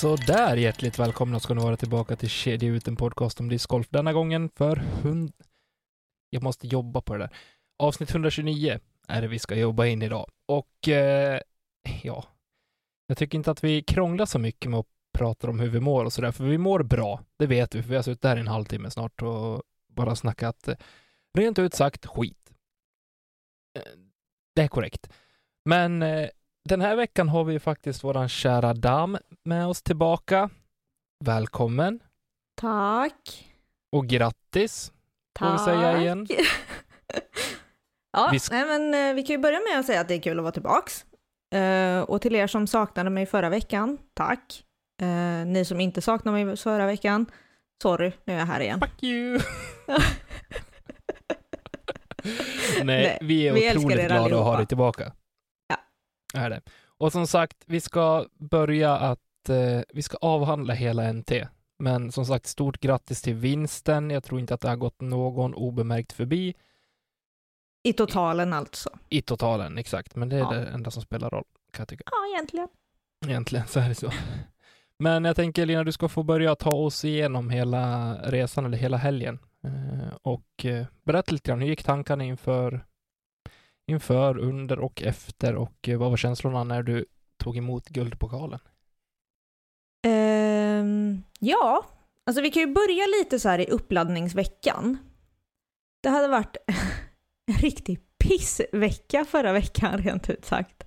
Sådär, hjärtligt välkomna ska ni vara tillbaka till Kedja ut en podcast om discgolf. Denna gången för hund... Jag måste jobba på det där. Avsnitt 129 är det vi ska jobba in idag. Och eh, ja, jag tycker inte att vi krånglar så mycket med att prata om hur vi mår och sådär, för vi mår bra. Det vet vi, för vi har suttit här i en halvtimme snart och bara snackat eh, rent ut sagt skit. Eh, det är korrekt. Men eh, den här veckan har vi faktiskt våran kära dam med oss tillbaka. Välkommen Tack. och grattis, får vi Tack. säga igen. ja, Vi nej, men eh, vi kan ju börja med att säga att det är kul att vara tillbaks. Eh, och till er som saknade mig förra veckan, tack. Eh, ni som inte saknade mig förra veckan, sorry, nu är jag här igen. Fuck you! Nej, Nej, vi är vi otroligt glada att ha dig tillbaka. Är det. Och som sagt, vi ska börja att, eh, vi ska avhandla hela NT. Men som sagt, stort grattis till vinsten. Jag tror inte att det har gått någon obemärkt förbi I totalen alltså. i totalen, exakt. Men det är Ja. det enda som spelar roll, kan jag tycka. Ja, egentligen. Egentligen så är det så. Men jag tänker Lina, du ska få börja ta oss igenom hela resan eller hela helgen. Eh, och eh, berätta lite grann, hur gick tankarna inför, inför, under och efter och eh, vad var känslorna när du tog emot guldpokalen? Um, ja, alltså vi kan ju börja lite så här i uppladdningsveckan. Det hade varit en riktig pissvecka förra veckan rent ut sagt.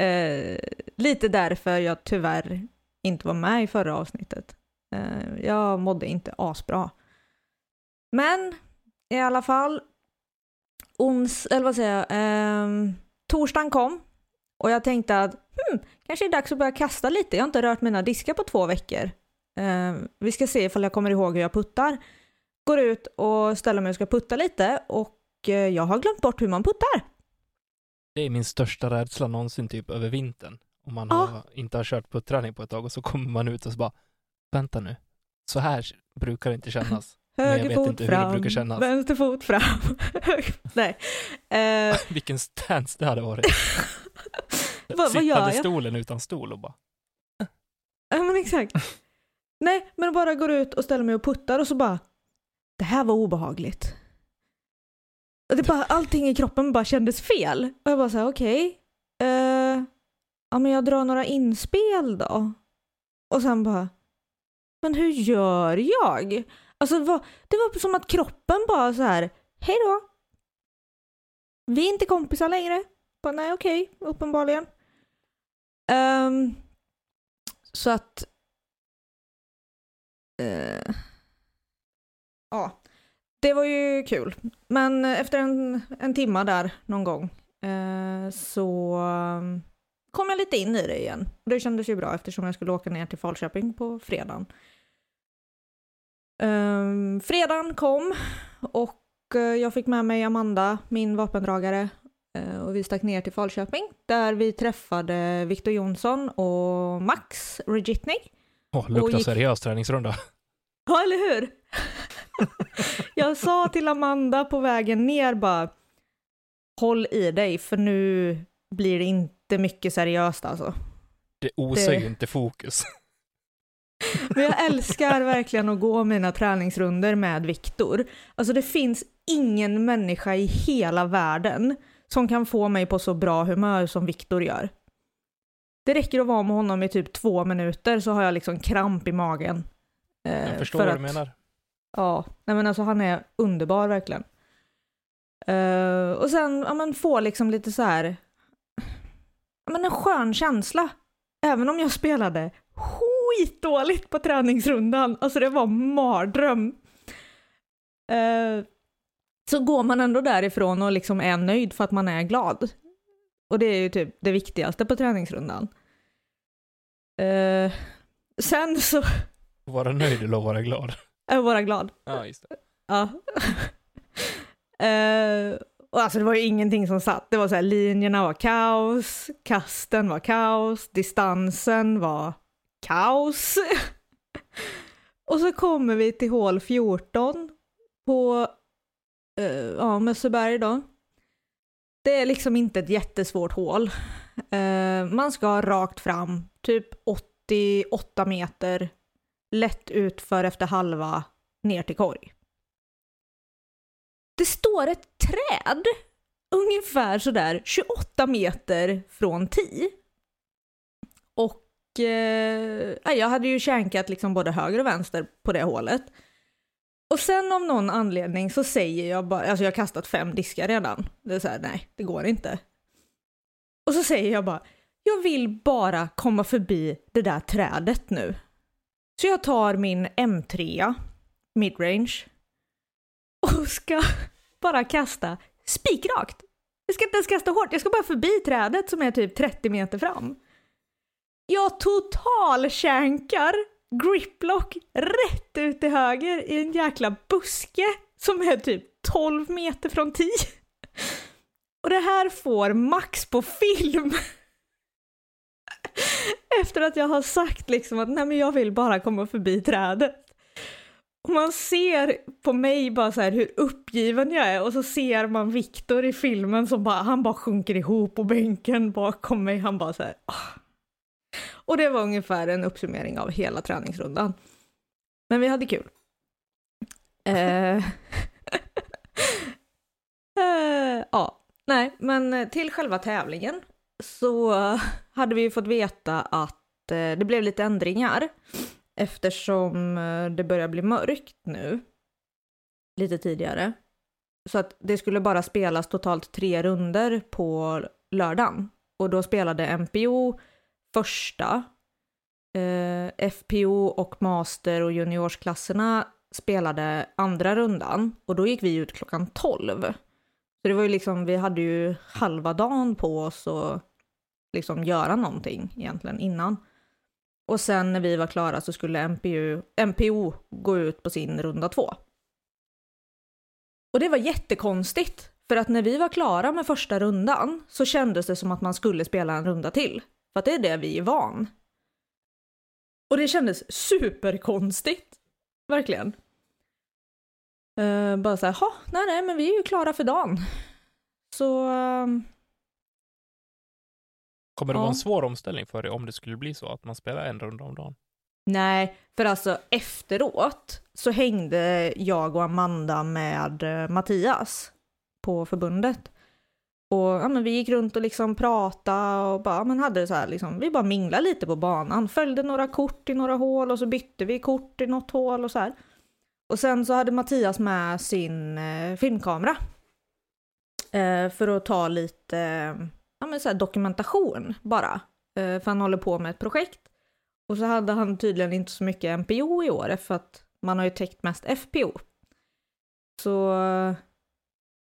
Uh, lite därför jag tyvärr inte var med i förra avsnittet. Uh, jag mådde inte asbra. Men i alla fall, ons, eller vad säger jag, ehm, torsdagen kom och jag tänkte att hmm, kanske är det dags att börja kasta lite. Jag har inte rört mina diskar på två veckor. Eh, vi ska se ifall jag kommer ihåg hur jag puttar. Går ut och ställer mig och ska putta lite och eh, jag har glömt bort hur man puttar. Det är min största rädsla någonsin typ över vintern. Om man har, inte har kört putträning på ett tag och så kommer man ut och så bara, vänta nu, så här brukar det inte kännas. Höger fot fram, vänster fot fram. Nej. Eh, Vilken stance det hade varit. vad, Sittande stolen utan stol och bara, Ja men exakt. Nej, men bara går ut och ställer mig och puttar och så bara, det här var obehagligt. Det bara, allting i kroppen bara kändes fel. Och jag bara såhär, okej. eh, ja men jag drar några inspel då. Och sen bara, men hur gör jag? Alltså det var, det var som att kroppen bara så här, hej då. Vi är inte kompisar längre. Bara, nej okej, uppenbarligen. Um, så att... Uh, ja, det var ju kul. Men efter en, en timma där någon gång uh, så ehm, kom jag lite in i det igen. Det kändes ju bra eftersom jag skulle åka ner till Falköping på fredagen. Um, fredagen kom och eh, jag fick med mig Amanda, min vapendragare, eh, och vi stack ner till Falköping där vi träffade Victor Jonsson och Max Regitnik. åh, luktar gick- seriös träningsrunda. Ja, eller hur? jag sa till Amanda på vägen ner bara håll i dig för nu blir det inte mycket seriöst alltså. Det osar Det- ju inte fokus. Men jag älskar verkligen att gå mina träningsrunder med Viktor. Alltså det finns ingen människa i hela världen som kan få mig på så bra humör som Viktor gör. Det räcker att vara med honom i typ två minuter så har jag liksom kramp i magen. Eh, Jag förstår för vad du att- menar. Ja, nej men alltså han är underbar verkligen. Uh, och sen ja, man får liksom lite så här, ja, men en skön känsla. Även om jag spelade skitdåligt på träningsrundan, alltså det var mardröm. Uh, så går man ändå därifrån och liksom är nöjd för att man är glad. Och det är ju typ det viktigaste på träningsrundan. Uh, sen så... Vara nöjd eller vara glad? Äh, vara glad. Ja, just det. Ja. uh, och alltså det var ju ingenting som satt. Det var så här, linjerna var kaos, kasten var kaos, distansen var kaos. och så kommer vi till hål 14 på uh, ja, Mösseberg då. Det är liksom inte ett jättesvårt hål. Uh, man ska rakt fram, typ 88 meter, lätt utför efter halva, ner till korg. Det står ett träd ungefär sådär 28 meter från Ti. Och eh, jag hade ju kärnkat liksom både höger och vänster på det hålet. Och sen av någon anledning så säger jag bara, alltså jag har kastat fem diskar redan. Det är såhär, nej, det går inte. Och så säger jag bara, jag vill bara komma förbi det där trädet nu. Så jag tar min M3, midrange, och ska bara kasta spikrakt. Jag ska inte ens kasta hårt, jag ska bara förbi trädet som är typ 30 meter fram. Jag totalkänkar griplock rätt ut till höger i en jäkla buske som är typ 12 meter från 10. Och det här får Max på film. Efter att jag har sagt liksom att nej men jag vill bara komma förbi trädet. Och man ser på mig bara så här hur uppgiven jag är och så ser man Viktor i filmen som bara, han bara sjunker ihop på bänken bakom mig. Han bara så här, oh. Och det var ungefär en uppsummering av hela träningsrundan. Men vi hade kul. eh. eh, ja, nej, men till själva tävlingen så hade vi fått veta att eh, det blev lite ändringar eftersom eh, det börjar bli mörkt nu lite tidigare. Så att det skulle bara spelas totalt tre runder på lördagen och då spelade MPO första, eh, FPO och master och juniorsklasserna spelade andra rundan och då gick vi ut klockan 12. Så det var ju liksom, vi hade ju halva dagen på oss att liksom göra någonting egentligen innan. Och sen när vi var klara så skulle MPU, MPO gå ut på sin runda två. Och det var jättekonstigt, för att när vi var klara med första rundan så kändes det som att man skulle spela en runda till. För att det är det vi är van. Och det kändes superkonstigt. Verkligen. Uh, bara såhär, ha, nej nej men vi är ju klara för dagen. Så uh, Kommer det ja. vara en svår omställning för dig om det skulle bli så att man spelar en runda om dagen? Nej, för alltså efteråt så hängde jag och Amanda med eh, Mattias på förbundet. Och ja, men vi gick runt och liksom pratade och bara, men hade så här liksom, vi bara minglade lite på banan, följde några kort i några hål och så bytte vi kort i något hål och så här. Och sen så hade Mattias med sin eh, filmkamera. Eh, för att ta lite eh, ja, men så här dokumentation bara. Eh, för han håller på med ett projekt. Och så hade han tydligen inte så mycket MPO i år för att man har ju täckt mest FPO. Så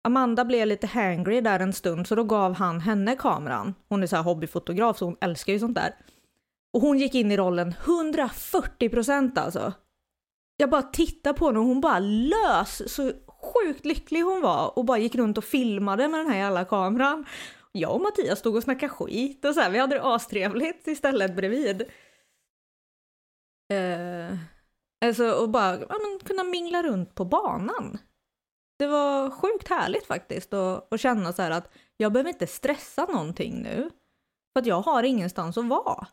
Amanda blev lite hangry där en stund så då gav han henne kameran. Hon är så här hobbyfotograf så hon älskar ju sånt där. Och hon gick in i rollen 140 procent alltså. Jag bara tittade på henne och hon bara lös, så sjukt lycklig hon var och bara gick runt och filmade med den här jävla kameran jag och Mattias stod och snackade skit och så här, vi hade det astrevligt istället bredvid. Uh, alltså och bara ja, men, kunna mingla runt på banan. Det var sjukt härligt faktiskt att känna så här att jag behöver inte stressa någonting nu. För att jag har ingenstans att vara.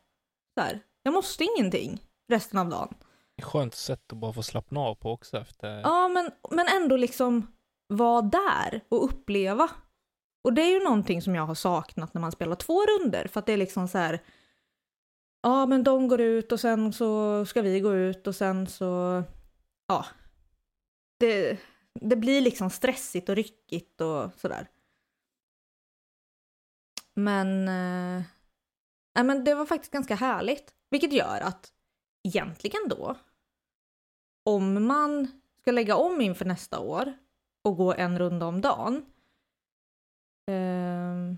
Så här, jag måste ingenting resten av dagen. Skönt sätt att bara få slappna av på också efter... Ja, men, men ändå liksom vara där och uppleva och det är ju någonting som jag har saknat när man spelar två runder för att det är liksom så här. Ja, men de går ut och sen så ska vi gå ut och sen så. Ja. Det, det blir liksom stressigt och ryckigt och sådär. Men, eh, nej, men det var faktiskt ganska härligt. Vilket gör att egentligen då, om man ska lägga om inför nästa år och gå en runda om dagen, eh,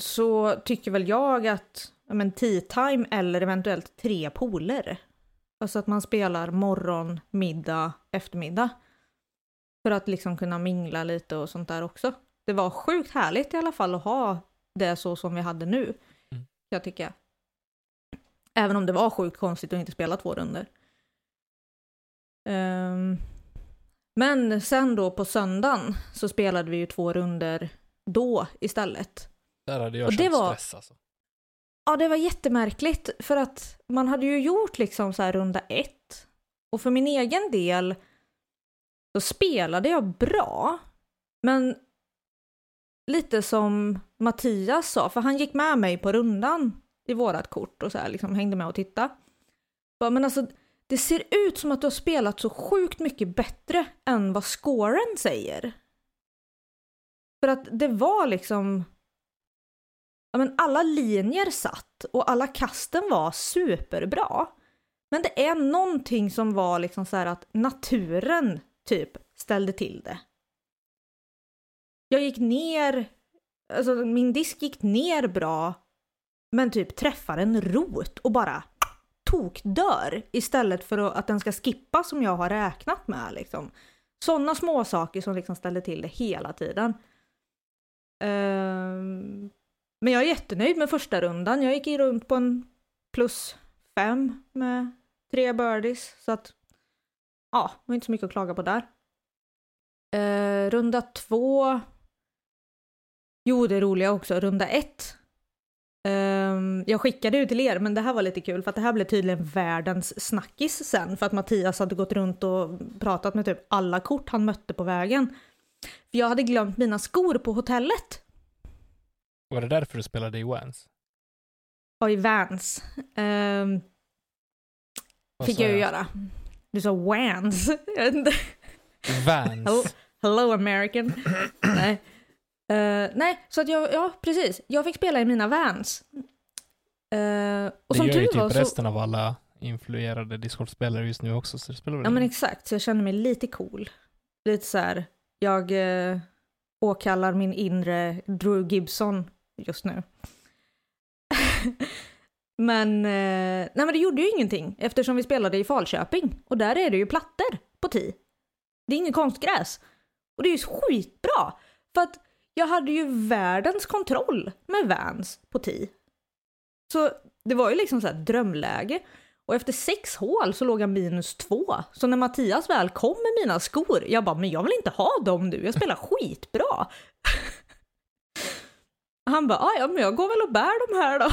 så tycker väl jag att ja, men tea time eller eventuellt tre poler. Alltså att man spelar morgon, middag, eftermiddag. För att liksom kunna mingla lite och sånt där också. Det var sjukt härligt i alla fall att ha det så som vi hade nu. Mm. Jag tycker. Även om det var sjukt konstigt att inte spela två runder. Ehm, men sen då på söndagen så spelade vi ju två runder då istället. Där hade jag Och det känt var- stress alltså. Ja, det var jättemärkligt för att man hade ju gjort liksom så här runda ett. Och för min egen del så spelade jag bra. Men lite som Mattias sa, för han gick med mig på rundan i vårat kort och så här liksom hängde med och tittade. Bara, Men alltså, det ser ut som att du har spelat så sjukt mycket bättre än vad scoren säger. För att det var liksom ja, men alla linjer satt och alla kasten var superbra. Men det är någonting som var liksom så här att naturen typ ställde till det. Jag gick ner, alltså min disk gick ner bra, men typ träffar en rot och bara tokdör istället för att den ska skippa som jag har räknat med liksom. Sådana små saker som liksom ställde till det hela tiden. Ehm, men jag är jättenöjd med första rundan. Jag gick i runt på en plus fem med tre birdies. Så att, ja, det var inte så mycket att klaga på där. Eh, runda två. Jo, det är roliga också. Runda ett. Ehm, jag skickade ut till er, men det här var lite kul för att det här blev tydligen världens snackis sen för att Mattias hade gått runt och pratat med typ alla kort han mötte på vägen. För jag hade glömt mina skor på hotellet. Var det därför du spelade i Wans? Ja, i Vans. Vad fick jag ju göra. Du sa Vans. Jag vet inte. Hello, Vans. hello American. nej. Eh, nej, så att jag, ja precis. Jag fick spela i mina Vans. Eh, och det som gör ju typ var så... resten av alla influerade discgolfspelare just nu också, så det spelar väl Ja men exakt, så jag känner mig lite cool. Lite så här, jag eh, åkallar min inre Drew Gibson just nu. men, eh, nej men det gjorde ju ingenting eftersom vi spelade i Falköping och där är det ju plattor på ti. Det är inget konstgräs. Och det är ju skitbra! För att jag hade ju världens kontroll med Vans på ti. Så det var ju liksom så här drömläge. Och efter sex hål så låg jag minus två. Så när Mattias väl kom med mina skor, jag bara, men jag vill inte ha dem nu, jag spelar skitbra. Han bara, "Ah, ja men jag går väl och bär de här då.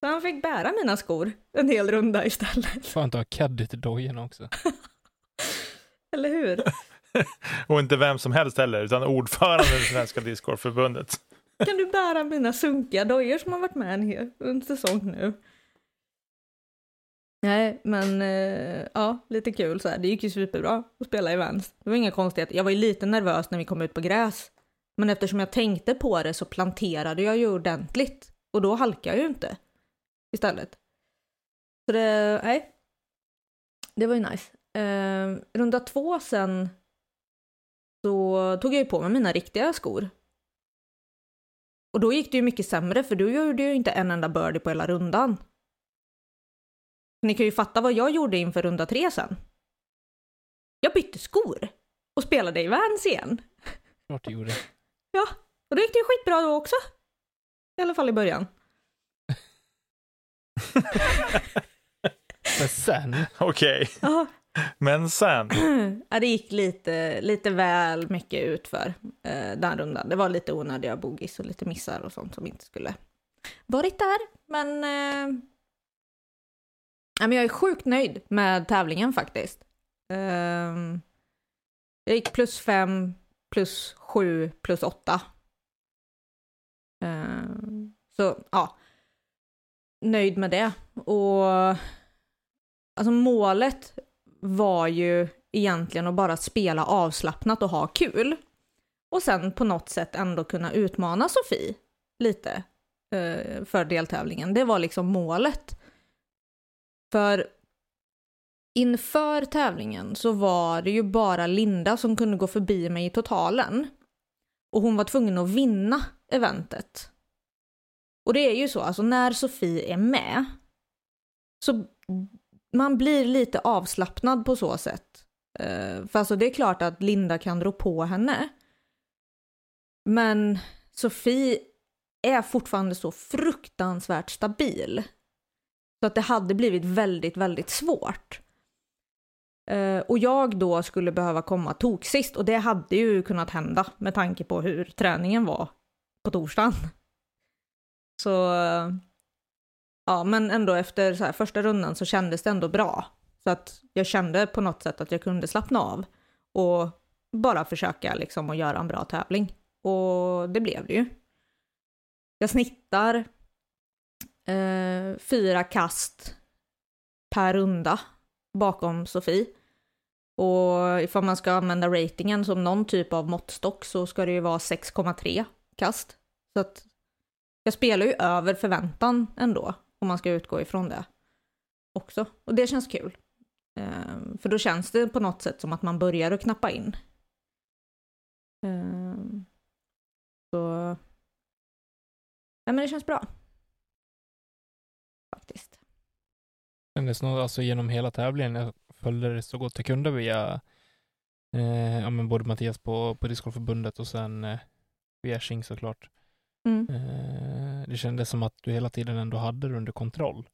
Så han fick bära mina skor en hel runda istället. Skönt att ha caddy till dojorna också. Eller hur? Och inte vem som helst heller, utan ordföranden i Svenska Discgolfförbundet. Kan du bära mina sunkiga dojor som har varit med en hel en säsong nu? Nej, men eh, ja, lite kul så här. Det gick ju superbra att spela i Vans. Det var inga konstigheter. Jag var ju lite nervös när vi kom ut på gräs. Men eftersom jag tänkte på det så planterade jag ju ordentligt. Och då halkade jag ju inte. Istället. Så det, nej. Det var ju nice. Eh, runda två sen så tog jag ju på mig mina riktiga skor. Och då gick det ju mycket sämre för då gjorde jag ju inte en enda birdie på hela rundan. Ni kan ju fatta vad jag gjorde inför runda tre sen. Jag bytte skor och spelade i Vans igen. Klart du gjorde. Ja, och då gick det ju skitbra då också. I alla fall i början. Men sen, Okej, Ja, men sen. ja, det gick lite, lite väl mycket utför eh, den rundan. Det var lite onödiga bogies och lite missar och sånt som inte skulle varit där. Men, eh, ja, men jag är sjukt nöjd med tävlingen faktiskt. Ehm, jag gick plus fem, plus sju, plus åtta. Eh, så ja, nöjd med det. Och alltså målet var ju egentligen att bara spela avslappnat och ha kul. Och sen på något sätt ändå kunna utmana Sofie lite eh, för deltävlingen. Det var liksom målet. För inför tävlingen så var det ju bara Linda som kunde gå förbi mig i totalen. Och hon var tvungen att vinna eventet. Och det är ju så, alltså när Sofie är med så man blir lite avslappnad på så sätt. Eh, för alltså det är klart att Linda kan rå på henne. Men Sofie är fortfarande så fruktansvärt stabil. Så att det hade blivit väldigt, väldigt svårt. Eh, och jag då skulle behöva komma toksist och det hade ju kunnat hända med tanke på hur träningen var på torsdagen. Så ja, men ändå efter så här, första rundan så kändes det ändå bra. Så att jag kände på något sätt att jag kunde slappna av och bara försöka liksom att göra en bra tävling. Och det blev det ju. Jag snittar eh, fyra kast per runda bakom Sofie. Och ifall man ska använda ratingen som någon typ av måttstock så ska det ju vara 6,3 kast. Så att jag spelar ju över förväntan ändå om man ska utgå ifrån det också. Och det känns kul. Um, för då känns det på något sätt som att man börjar att knappa in. Um, så... Ja, men det känns bra. Faktiskt. Kändes nog alltså genom hela tävlingen, följde det så gott jag kunde via eh, ja, men både Mattias på, på Discgolfförbundet och sen eh, via Xing såklart. Mm. Eh, det kändes som att du hela tiden ändå hade det under kontroll.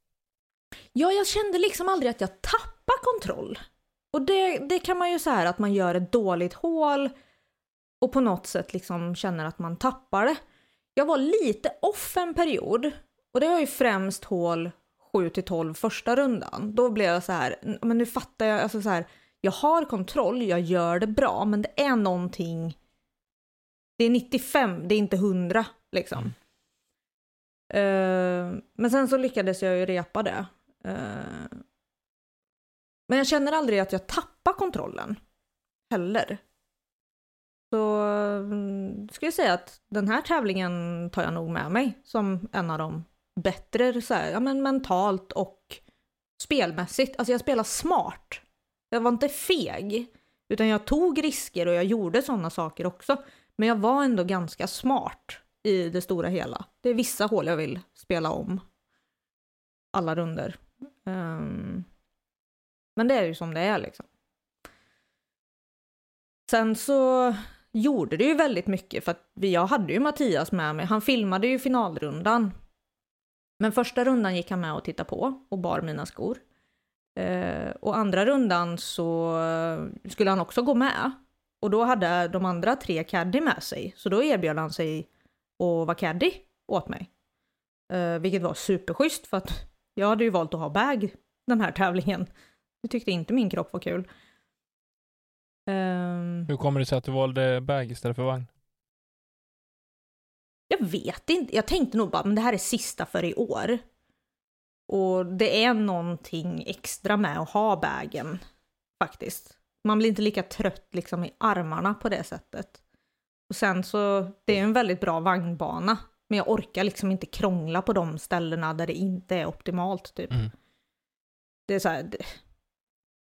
Ja, jag kände liksom aldrig att jag tappade kontroll. Och det, det kan man ju säga att man gör ett dåligt hål och på något sätt liksom känner att man tappar det. Jag var lite off en period och det var ju främst hål 7 till 12 första rundan. Då blev jag så här, men nu fattar jag, alltså så här, jag har kontroll, jag gör det bra, men det är någonting. Det är 95, det är inte 100 liksom. Mm. Uh, men sen så lyckades jag ju repa det. Uh, men jag känner aldrig att jag tappar kontrollen. Heller. Så um, ska jag säga att den här tävlingen tar jag nog med mig som en av de bättre, så här, ja men mentalt och spelmässigt. Alltså jag spelade smart. Jag var inte feg, utan jag tog risker och jag gjorde sådana saker också. Men jag var ändå ganska smart i det stora hela. Det är vissa hål jag vill spela om. Alla runder. Um, men det är ju som det är liksom. Sen så gjorde det ju väldigt mycket för att jag hade ju Mattias med mig. Han filmade ju finalrundan. Men första rundan gick han med och tittade på och bar mina skor. Eh, och andra rundan så skulle han också gå med. Och då hade de andra tre caddy med sig. Så då erbjöd han sig att vara caddy åt mig. Eh, vilket var superschysst för att jag hade ju valt att ha bag den här tävlingen. Det tyckte inte min kropp var kul. Um, Hur kommer det sig att du valde bag istället för vagn? Jag vet inte. Jag tänkte nog bara, men det här är sista för i år. Och det är någonting extra med att ha bagen, faktiskt. Man blir inte lika trött liksom i armarna på det sättet. Och sen så, det är en väldigt bra vagnbana. Men jag orkar liksom inte krångla på de ställena där det inte är optimalt typ. Mm. Det är så här, det,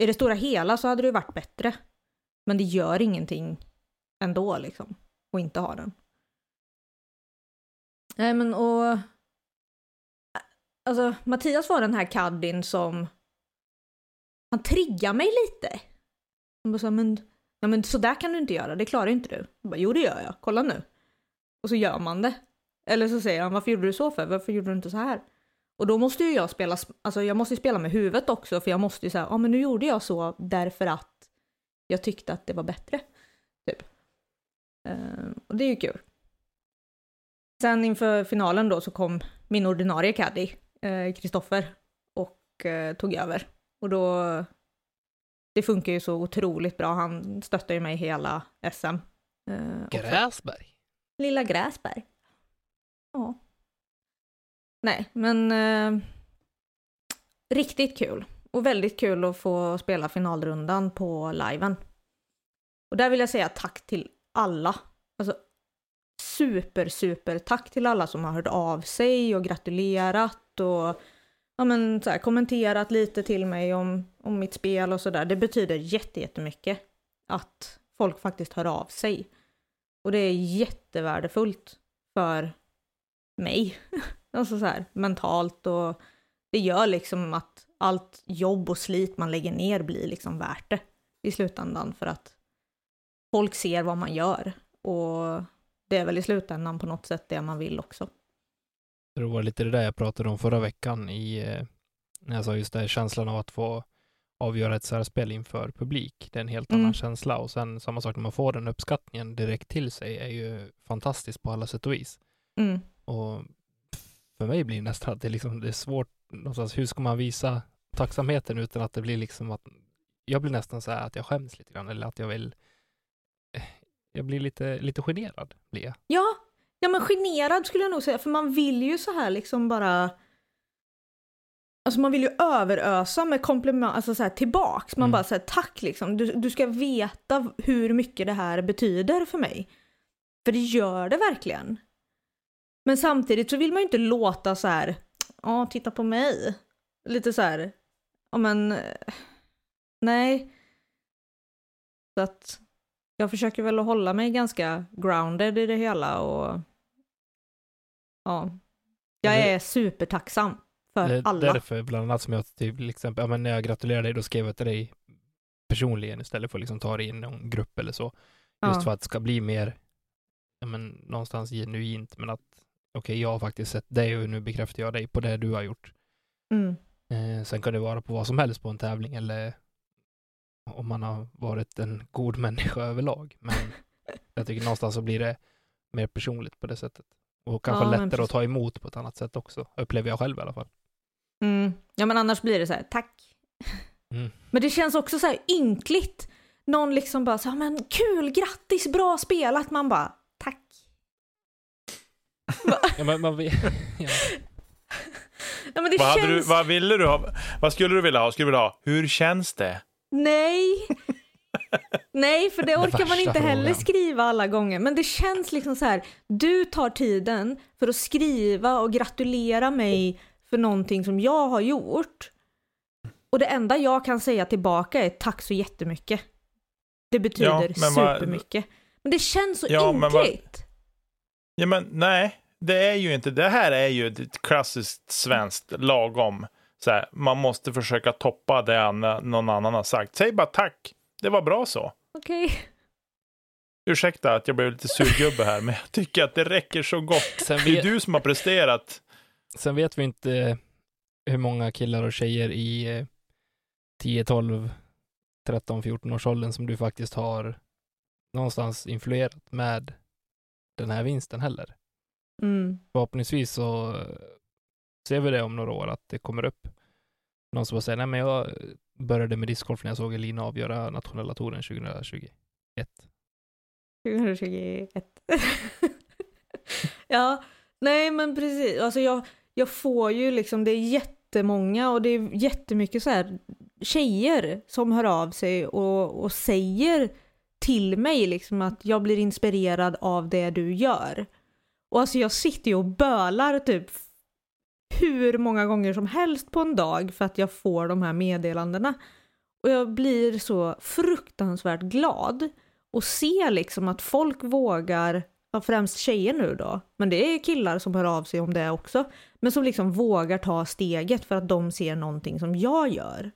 i det stora hela så hade det varit bättre. Men det gör ingenting ändå liksom, att inte ha den. Nej men och... Eh, alltså Mattias var den här caddien som... Han triggar mig lite. Han bara så, men Ja men så där kan du inte göra, det klarar inte du. Jag bara, jo det gör jag, kolla nu. Och så gör man det. Eller så säger han, varför gjorde du så för? Varför gjorde du inte så här? Och då måste ju jag spela, alltså jag måste spela med huvudet också för jag måste ju säga, ja men nu gjorde jag så därför att jag tyckte att det var bättre. Typ. Uh, och det är ju kul. Sen inför finalen då så kom min ordinarie caddy, Kristoffer, uh, och uh, tog över. Och då det funkar ju så otroligt bra. Han stöttar ju mig hela SM. Eh, Gräsberg? Lilla Gräsberg. Ja. Nej, men eh, riktigt kul. och väldigt kul att få spela finalrundan på liven. Och där vill jag säga tack till alla. Alltså super, super tack till alla som har hört av sig och gratulerat och ja, men, så här, kommenterat lite till mig om, om mitt spel och sådär. Det betyder jättemycket att folk faktiskt hör av sig. Och det är jättevärdefullt för mig. alltså så här, mentalt och det gör liksom att allt jobb och slit man lägger ner blir liksom värt det i slutändan för att folk ser vad man gör och det är väl i slutändan på något sätt det man vill också. Det var lite det där jag pratade om förra veckan i, eh, när jag sa just det här känslan av att få avgöra ett särspel inför publik. Det är en helt Mm. annan känsla och sen samma sak när man får den uppskattningen direkt till sig är ju fantastiskt på alla sätt och vis. Mm. Och för mig blir det nästan att det, är liksom, det är svårt någonstans, hur ska man visa tacksamheten utan att det blir liksom att jag blir nästan så här att jag skäms lite grann eller att jag vill jag blir lite, lite generad blir jag. Ja, ja men generad skulle jag nog säga, för man vill ju så här liksom bara Alltså man vill ju överösa med komplimang, alltså så här tillbaks. Man Mm. bara säger tack liksom. Du, du ska veta hur mycket det här betyder för mig. För det gör det verkligen. Men samtidigt så vill man ju inte låta så här, ja titta på mig. Lite så här, ja men, eh, nej. Så att jag försöker väl att hålla mig ganska grounded i det hela och ja, jag Det- är supertacksam för Det är alla. därför bland annat som jag till exempel, ja, men när jag gratulerar dig, då skrev jag till dig personligen istället för att liksom ta det i någon grupp eller så. Just Ja. för att det ska bli mer, ja, men någonstans genuint, men att okej, jag har faktiskt sett dig och nu bekräftar jag dig på det du har gjort. Mm. Eh, sen kan det vara på vad som helst på en tävling eller om man har varit en god människa överlag. Men jag tycker någonstans så blir det mer personligt på det sättet. Och kanske Ja, lättare att ta emot på ett annat sätt också, upplever jag själv i alla fall. Mm. Ja men annars blir det så här, tack. Mm. Men det känns också så här ynkligt. Någon liksom bara så här, men kul, grattis, bra spelat. Man bara, tack. Ja, men man vet, ja. Ja, men det Vad, känns... du, vad ville du ha? Vad skulle du vilja ha? Skulle du vilja ha? Hur känns det? Nej. Nej, för det orkar man inte heller frågan. skriva alla gånger. Men det känns liksom så här, du tar tiden för att skriva och gratulera mig för någonting som jag har gjort. Och det enda jag kan säga tillbaka är tack så jättemycket. Det betyder Ja, men vad- supermycket. Men det känns så Ja, vad- ynkligt. Ja, men nej, det är ju inte. Det här är ju ett klassiskt svenskt lagom. Så här, man måste försöka toppa det någon annan har sagt. Säg bara tack. Det var bra så. Okej. Ursäkta att jag blev lite surgubbe här, men jag tycker att det räcker så gott. Sen, Det är vet, du som har presterat. sen vet vi inte hur många killar och tjejer i eh, 10, 12, 13, 14 års åldern som du faktiskt har någonstans influerat med den här vinsten heller. Mm. Förhoppningsvis så eh, ser vi det om några år att det kommer upp någon som säger nej men jag började med discgolf när jag såg Elina avgöra nationella touren 2021. 2021. ja, nej men precis. Alltså jag, jag får ju liksom, det är jättemånga och det är jättemycket så här tjejer som hör av sig och, och säger till mig liksom att jag blir inspirerad av det du gör. Och alltså jag sitter ju och bölar typ hur många gånger som helst på en dag för att jag får de här meddelandena. Och jag blir så fruktansvärt glad och ser liksom att folk vågar, främst tjejer nu då, men det är killar som hör av sig om det också, men som liksom vågar ta steget för att de ser någonting som jag gör.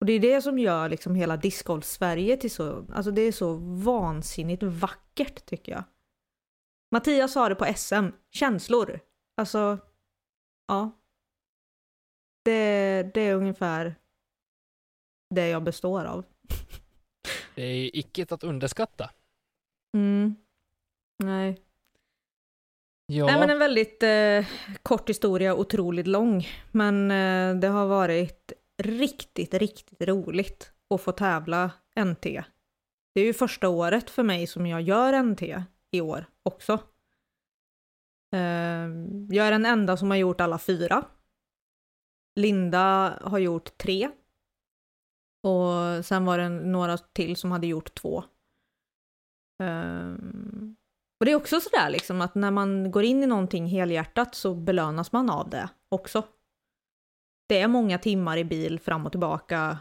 Och det är det som gör liksom hela discgolf-Sverige till så, alltså det är så vansinnigt vackert tycker jag. Mattias sa det på SM, känslor. Alltså, ja. Det, det är ungefär det jag består av. Det är icke att underskatta. Mm. Nej. Ja, Nej men en väldigt eh, kort historia, otroligt lång. Men eh, det har varit riktigt, riktigt roligt att få tävla NT. Det är ju första året för mig som jag gör NT i år också. Ehm, jag är den enda som har gjort alla fyra. Linda har gjort tre. Och sen var det några till som hade gjort två. Ehm, och det är också sådär liksom att när man går in i någonting helhjärtat så belönas man av det också. Det är många timmar i bil fram och tillbaka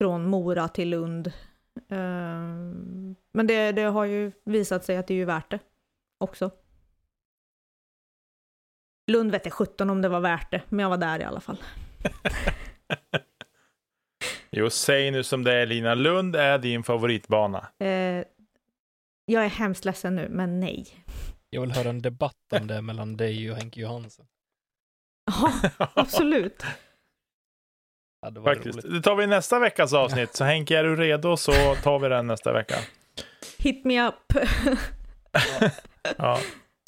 från Mora till Lund. Ehm, men det, det har ju visat sig att det är ju värt det också. Lund vet jag 17 om det var värt det, men jag var där i alla fall. Jo, säg nu som det är Lina. Lund är din favoritbana. Eh, jag är hemskt ledsen nu, men nej. Jag vill höra en debatt om det mellan dig och Henke Johansson. Ja, absolut. Ja, det var Faktiskt. roligt. Det tar vi nästa veckas avsnitt. Så Henke, är du redo så tar vi den nästa vecka. Hit me up. Ja.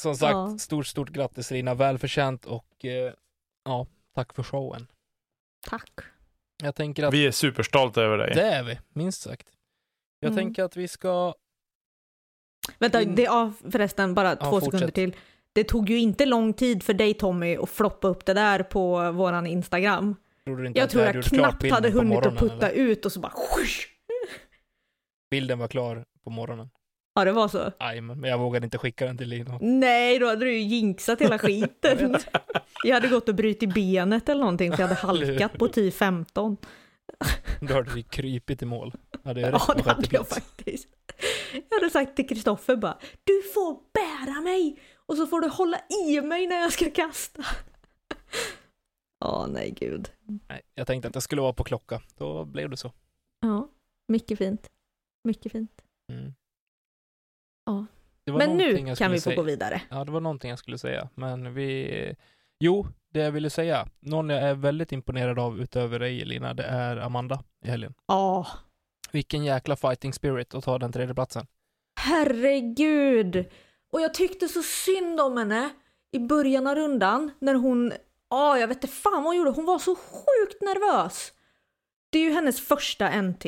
Som sagt, Ja. stort, stort grattis Lina. Välförtjänt och eh, ja, tack för showen. Tack. Jag tänker att Vi är superstolta över dig. det är vi, minst sagt. Jag Mm. tänker att vi ska Vänta, In- det, ja, förresten, bara två fortsätt. sekunder till. Det tog ju inte lång tid för dig Tommy att floppa upp det där på våran Instagram. Tror du inte Jag tror jag knappt hade hunnit att putta eller? ut och så bara. Bilden var klar på morgonen. Ja, det var så. Aj, men jag vågade inte skicka den till Lina. Nej, då hade du ju jinxat hela skiten. jag hade gått och brutit benet eller någonting för jag hade halkat på 10-15. Då hade vi krypit i mål. Hade jag Ja, det hade jag faktiskt. Jag hade sagt till Kristoffer bara, du får bära mig och så får du hålla i mig när jag ska kasta. Ja, nej gud. Nej, jag tänkte att jag skulle vara på klocka. Då blev det så. Ja, mycket fint. Mycket fint. Mm. Ja. Men nu kan vi få säga. gå vidare. Ja, det var någonting jag skulle säga, men vi... Jo, det jag ville säga. Någon jag är väldigt imponerad av utöver dig, Lina, det är Amanda i helgen. Ja, Vilken jäkla fighting spirit att ta den tredje platsen. herregud. Och jag tyckte så synd om henne i början av rundan när hon, ja jag vet inte fan vad hon gjorde, hon var så sjukt nervös. Det är ju hennes första NT.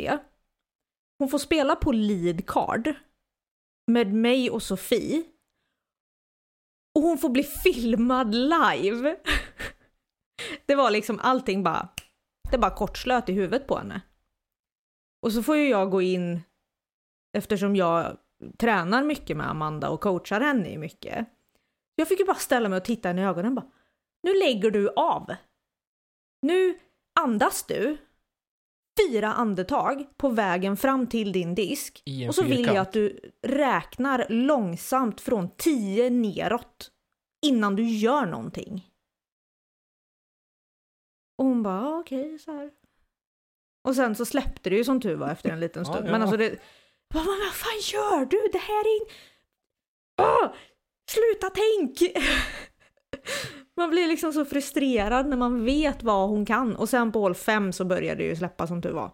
Hon får spela på lead card med mig och Sofie. Och hon får bli filmad live. Det var liksom allting bara, det bara kortslöt i huvudet på henne. Och så får ju jag gå in, eftersom jag tränar mycket med Amanda och coachar henne i mycket. Jag fick ju bara ställa mig och titta henne i ögonen och bara, nu lägger du av. Nu andas du fyra andetag på vägen fram till din disk. Och så vill jag att du räknar långsamt från 10 neråt innan du gör någonting. Och hon bara, "Ja, okej, så här. Och sen så släppte det ju som tur var efter en liten Ja, stund. ja. Men alltså det... Vad, vad, fan gör du? Det här är... in- Åh! Sluta tänk! man blir liksom så frustrerad när man vet vad hon kan. Och sen på hål fem så började det ju släppa som tur var.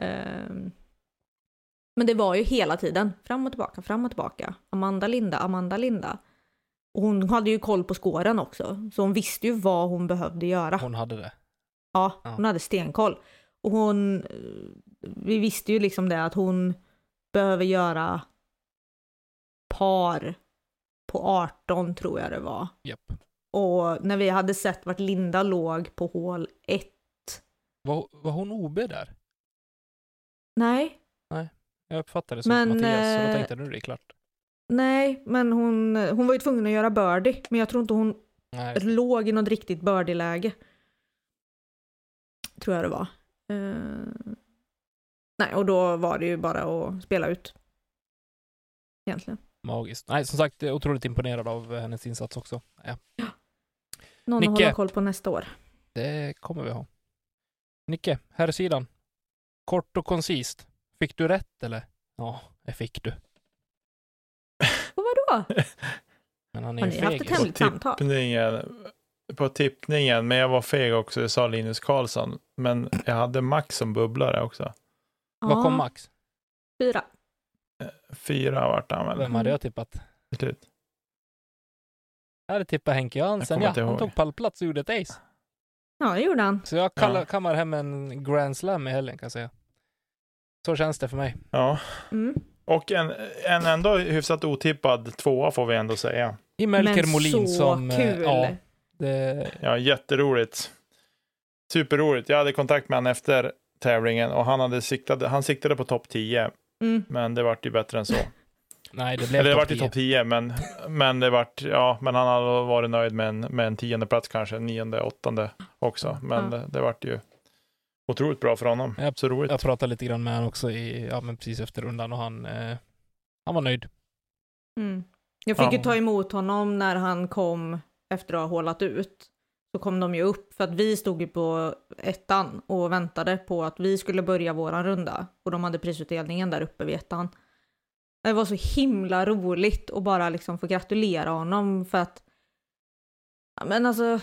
Ehm. Men det var ju hela tiden fram och tillbaka, fram och tillbaka. Amanda Linda, Amanda Linda. Och hon hade ju koll på skåren också, så hon visste ju vad hon behövde göra. Hon hade det. Ja, Ja. hon hade stenkoll. Och hon, vi visste ju liksom det att hon behöver göra par på 18 tror jag det var. Japp. Och när vi hade sett vart Linda låg på hål 1. Var, var hon OB där? Nej, Jag uppfattade det som Men, Mattias, så då eh, tänkte jag nu är det klart. nej, men hon, hon var ju tvungen att göra birdie. Men jag tror inte hon Nej, låg i något riktigt birdie-läge. Tror jag det var. Eh, nej, och då var det ju bara att spela ut. Egentligen. magiskt. Nej, som sagt, otroligt imponerad av hennes insats också. Ja, Någon Nicke. att hålla koll på nästa år. det kommer vi ha. Nicke, här sidan. Kort och koncist. Fick du rätt eller? Ja, det fick du. Och vadå? Men han är Har ni haft ett hemligt samtal? Tippningen, på tippningen, men jag var feg också, det sa Linus Karlsson. Men jag hade Max som bubblare också. Vad kom Max? Fyra. Fyra vart han väl Vem hade jag tippat? till slut. Jag hade tippat Henke Jansen, ja. Han ihåg. tog pallplats och gjorde ett ace. Ja, det gjorde han. Så jag kallar, Ja. kammar hem en grand slam i helgen kan jag säga. Så känns det för mig. Ja, Mm. och en, en ändå hyfsat otippad tvåa får vi ändå säga. I Melker Men Molin så som... eh, kul. Ja, Det, Ja, jätteroligt. Superroligt. Jag hade kontakt med honom efter tävlingen och han, hade siktade, han siktade på topp 10, Mm. men det vart ju bättre än så. Nej, det blev Eller det vart 10. topp 10, men, men det vart, ja, men han hade varit nöjd med en, med en tionde plats kanske, nionde, åttonde också. Men Ja. det, det vart ju otroligt bra för honom. Ja, Så roligt. Jag pratade lite grann med honom också i, ja, men precis efter rundan och han, eh, han var nöjd. Mm. Jag fick Ja. ju ta emot honom när han kom efter att ha hålat ut. Så kom de ju upp för att vi stod ju på ettan och väntade på att vi skulle börja våran runda. Och de hade prisutdelningen där uppe vid ettan. Det var så himla roligt att bara liksom få gratulera honom för att ja, men alltså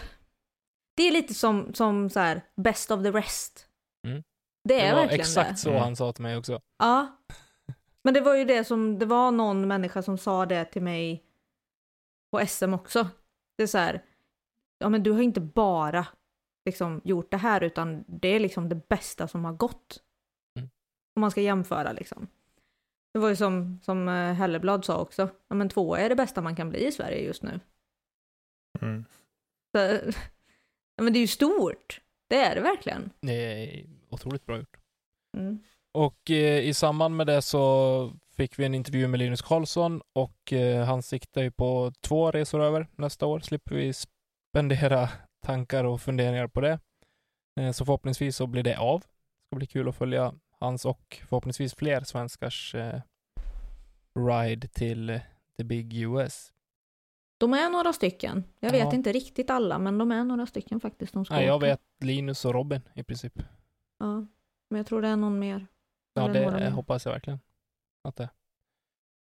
det är lite som, som så här best of the rest. Mm. Det är det var verkligen exakt det. så Mm. han sa till mig också. Ja. Men det var ju det som, det var någon människa som sa det till mig på SM också. Det är så här, ja men du har inte bara liksom gjort det här utan det är liksom det bästa som har gått. Mm. Om man ska jämföra liksom. Det var ju som, som eh, Helleblad sa också, ja men två är det bästa man kan bli i Sverige just nu. Mm. Så, ja men det är ju stort. Det är det verkligen. Det är otroligt bra gjort. Mm. Och eh, i samband med det så fick vi en intervju med Linus Karlsson och eh, han siktar ju på två resor över nästa år. Slipper vi spendera tankar och funderingar på det. Eh, så förhoppningsvis så blir det av. Det ska bli kul att följa hans och förhoppningsvis fler svenskars eh, ride till eh, the big US. De är några stycken. Jag Ja. vet inte riktigt alla, men de är några stycken faktiskt. De ska Nej, jag vet Linus och Robin i princip. Ja, men jag tror det är någon mer. Ja, det mer. hoppas jag verkligen. Att det.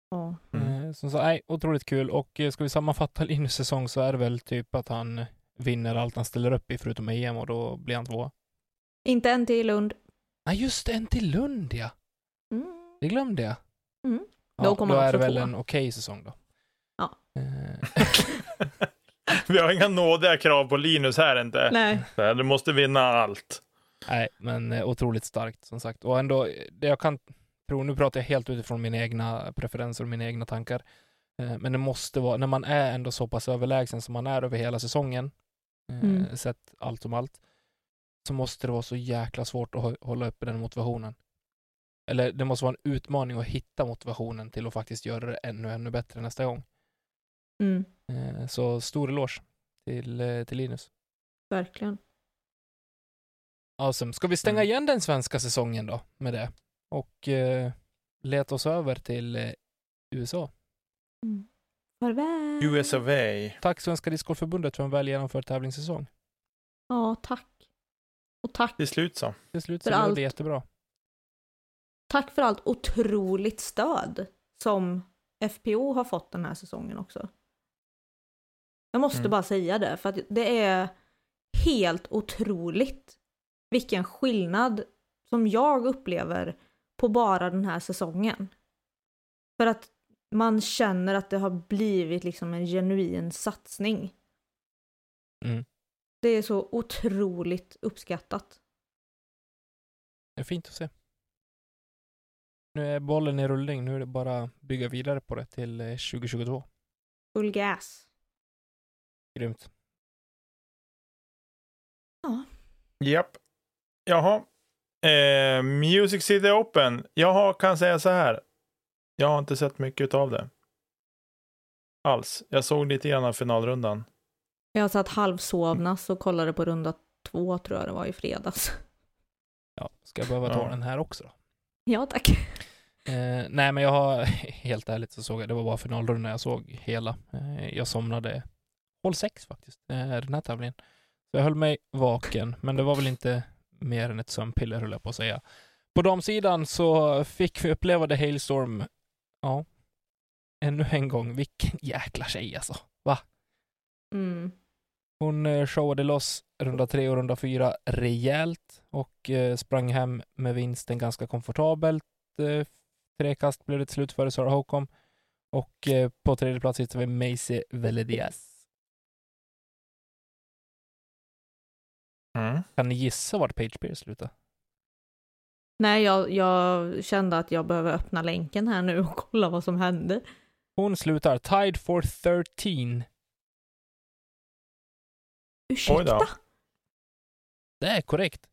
Ja. Mm. Eh, Som sagt, nej, otroligt kul. Och eh, ska vi sammanfatta Linus säsong så är det väl typ att han vinner allt han ställer upp i förutom EM och då blir han tvåa. Inte en till Lund. Nej, just det, en till Lund ja. Mm. Det glömde jag. Mm. Ja, Då kommer då är det väl en okej säsong då. Ja. Eh, Vi har inga nådiga krav på Linus här inte. Nej. Du måste vinna allt. nej, men eh, otroligt starkt som sagt. Och ändå, eh, det jag kan tro, nu pratar jag helt utifrån mina egna preferenser och mina egna tankar. Men det måste vara, när man är ändå så pass överlägsen som man är över hela säsongen, Mm. sett allt som allt, så måste det vara så jäkla svårt att hå- hålla uppe den motivationen. Eller det måste vara en utmaning att hitta motivationen till att faktiskt göra det ännu, ännu bättre nästa gång. Mm. Eh, Så stor eloge till, eh, till Linus. Verkligen. Awesome. Ska vi stänga Mm. igen den svenska säsongen då med det? Och eh, leta oss över till eh, USA. Mm. Farväl. US of A. Tack Svenska Discgolfförbundet för en väl genomförd tävlingssäsong. Ja, tack. Och tack, Till slut så. Till slut så blev det jättebra. tack för allt otroligt stöd som FPO har fått den här säsongen också. Jag måste Mm. bara säga det, för att det är helt otroligt vilken skillnad som jag upplever på bara den här säsongen. För att man känner att det har blivit liksom en genuin satsning. Mm. Det är så otroligt uppskattat. Det är fint att se. Nu är bollen i rullning. Nu är det bara att bygga vidare på det till eh, 2022. Full gas. Grymt. Japp. Jaha. Eh, Music City Open. Jag har, kan säga så här. Jag har inte sett mycket av det. Alls. Jag såg lite grann av finalrundan. Jag satt halvsovnas och kollade på runda två tror jag det var i fredags. Ja, ska jag behöva ta Ja. den här också då? Ja tack. Eh, nej, men jag har helt ärligt så såg jag, det var bara finalrundan jag såg hela. Eh, jag somnade håll sex faktiskt, eh, den här tävlingen. Så jag höll mig vaken, men det var väl inte mer än ett sömnpiller höll jag på att säga. På damsidan så fick vi uppleva The Hailstorm, ja, ännu en gång. Vilken jäkla tjej alltså. Mm. Hon eh, showade loss runda tre och runda fyra rejält och eh, sprang hem med vinsten ganska komfortabelt. Eh, tre kast blev det till slut före Sarah Holcomb. Och på tredje plats hittar vi Macy Veledias. Mm. Kan ni gissa vart Page Pierce slutade? Nej, jag, jag kände att jag behöver öppna länken här nu och kolla vad som hände. Hon slutar tied for 13. Ursäkta? Det är korrekt.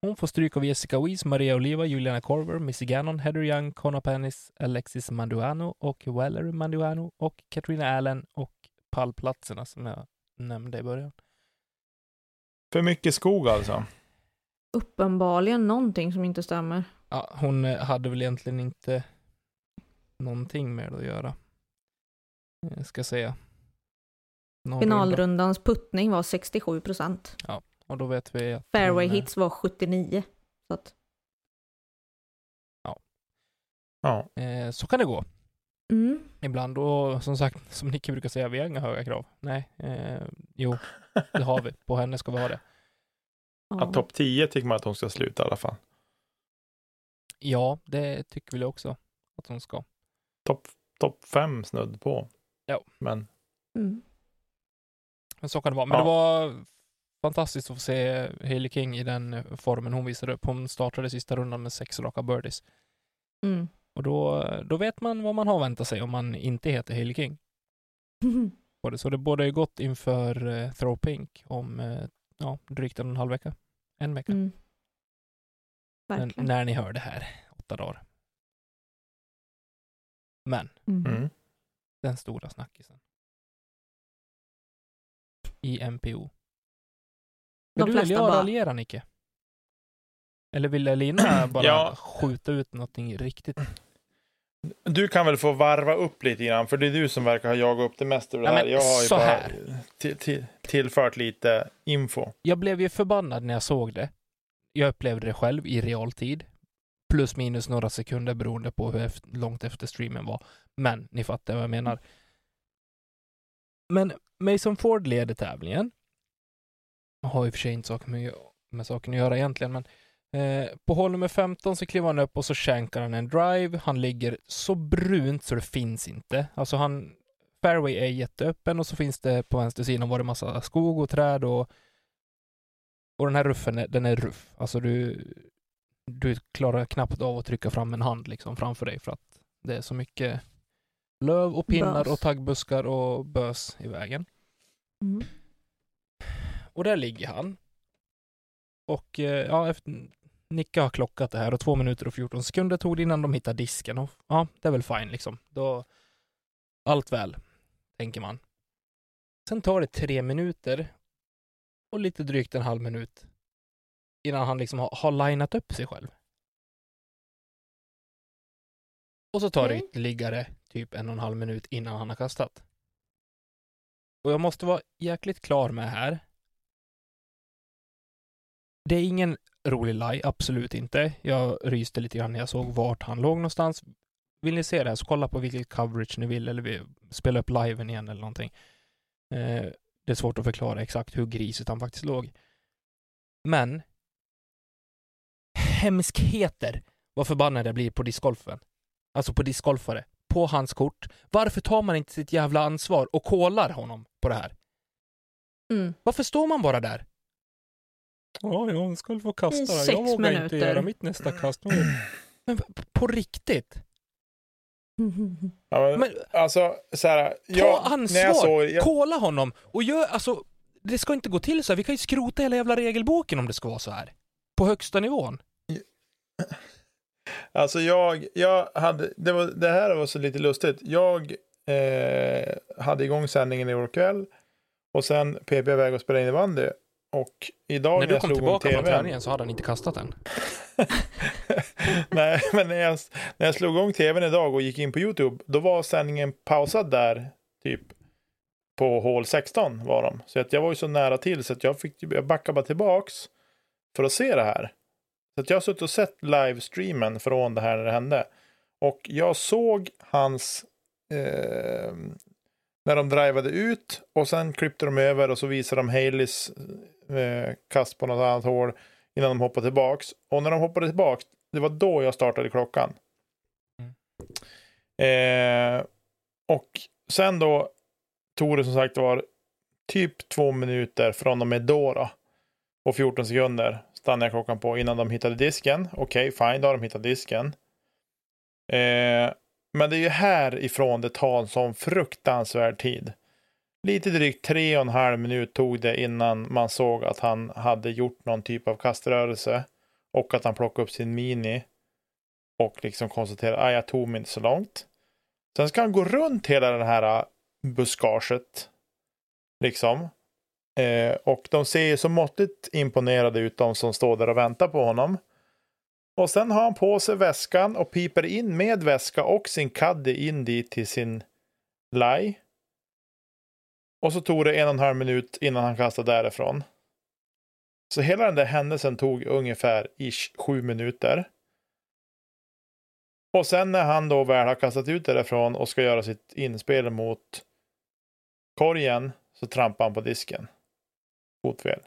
Hon får stryk av Jessica Weiss, Maria Oliva, Juliana Korver, Missy Gannon, Heather Young, Connor Pennis, Alexis Manduano och Valerie Manduano och Katrina Allen och pallplatserna som jag nämnde i början. För mycket skog alltså. Uppenbarligen någonting som inte stämmer. Ja, hon eh, hade väl egentligen inte någonting med det att göra. Jag ska säga. Någon runda. Finalrundans puttning var 67 procent. Och då vet vi att Fairway eh, hits var 79. Så att, Ja. Eh, så kan det gå. mm. Ibland och som sagt, som Nicke brukar säga, vi har inga höga krav. Nej, eh, jo, det har vi. På henne ska vi ha det. Ja, Ja. Topp 10 tycker man att hon ska sluta i alla fall. Ja, det tycker vi också att hon ska. Topp top 5 snudd på. Ja. Men Mm. Men så kan det vara. Men Ja. det var fantastiskt att få se Hailey King i den eh, formen hon visade upp. Hon startade sista rundan med sex raka birdies. Mm. Och då, då vet man vad man har väntat sig om man inte heter Hailey King. Så det borde gott inför eh, Throw Pink om eh, ja, drygt en och en halv vecka. En vecka. Mm. Men när ni hör det här, åtta dagar. Men Mm. mm. den stora snackisen. I MPO. De Ska du flesta välja bara- raljera, Nicke? Eller vill Elina bara Ja. skjuta ut någonting riktigt? Du kan väl få varva upp lite grann, för det är du som verkar ha jagat upp det mesta Ja, här. men Jag har ju så bara här. till, till, tillfört lite info. Jag blev ju förbannad när jag såg det. Jag upplevde det själv i realtid. Plus minus några sekunder beroende på hur långt efter streamen var. Men ni fattar vad jag menar. Men Mason Ford leder tävlingen. Har i och för sig inte saker med, med saken att göra egentligen, men eh, på hål nummer 15 så kliver han upp och så shankar han en drive. Han ligger så brunt så det finns inte. Alltså han, fairway är jätteöppen och så finns det på vänster sidan var det massa skog och träd och och den här ruffen, är- den är ruff. Alltså du, du klarar knappt av att trycka fram en hand liksom framför dig för att det är så mycket löv och pinnar Bös. och taggbuskar och bös i vägen. Mm. Och där ligger han. Och eh, ja, efter, Nicka har klockat det här och två minuter och 14 sekunder tog det innan de hittade disken. Och ja, det är väl fine liksom. Då, allt väl, tänker man. Sen tar det tre minuter och lite drygt en halv minut innan han liksom har, har linat upp sig själv. Och så tar det Okej. ytterligare typ en och en halv minut innan han har kastat. Och jag måste vara jäkligt klar med här. Det är ingen rolig lie, absolut inte. Jag ryste lite grann när jag såg vart han låg någonstans. Vill ni se det här så kolla på vilket coverage ni vill eller vi spela upp liven igen eller någonting. Eh, det är svårt att förklara exakt hur grisigt han faktiskt låg. Men hemskheter vad förbannad jag blir på discgolfen. Alltså på discgolfare. På hans kort. Varför tar man inte sitt jävla ansvar och kollar honom på det här? Mm. Varför står man bara där? Ja, jag ska få kasta. I Jag sex vågar inte minuter. göra mitt nästa kast. Men på, på riktigt? Ja, men, Men alltså, så här, ta jag, ansvar! När jag såg, jag, Kolla honom! Och gör, alltså, det ska inte gå till så här. Vi kan ju skrota hela jävla regelboken om det ska vara så här. På högsta nivån. Alltså jag, jag hade, det, var, det här var så lite lustigt. Jag eh, hade igång sändningen igår kväll och sen PP iväg och spelade innebandy. Och idag När du jag kom slog igång tillbaka från TVn träningen så hade han inte kastat den. Nej, men när jag, när jag slog igång tvn idag och gick in på YouTube, då var sändningen pausad där, typ på hål 16 var de. Så att jag var ju så nära till så att jag fick jag backade bara tillbaks för att se det här. Så jag har suttit och sett livestreamen från det här när det hände. Och jag såg hans eh, när de drivade ut och sen klippte de över och så visade de Haleys eh, kast på något annat hål innan de hoppade tillbaks. Och när de hoppade tillbaks, det var då jag startade klockan. Eh, och sen då tog det som sagt var typ två minuter från och med då, då och 14 sekunder stannade jag klockan på innan de hittade disken. Okej, fine, då har de hittat disken. Eh, men det är ju härifrån det tar en sån fruktansvärd tid. lite drygt tre och en halv minut tog det innan man såg att han hade gjort någon typ av kaströrelse och att han plockade upp sin mini och liksom konstaterade att jag tog mig inte så långt. Sen ska han gå runt hela det här äh, buskaget. Liksom. Eh, och de ser ju så måttligt imponerade ut, de som står där och väntar på honom. Och sen har han på sig väskan och piper in med väska och sin caddy in dit till sin laj. Och så tog det en och en halv minut innan han kastade därifrån. Så hela den där händelsen tog ungefär ish sju minuter. Och sen när han då väl har kastat ut därifrån och ska göra sitt inspel mot korgen så trampar han på disken. Fotfel.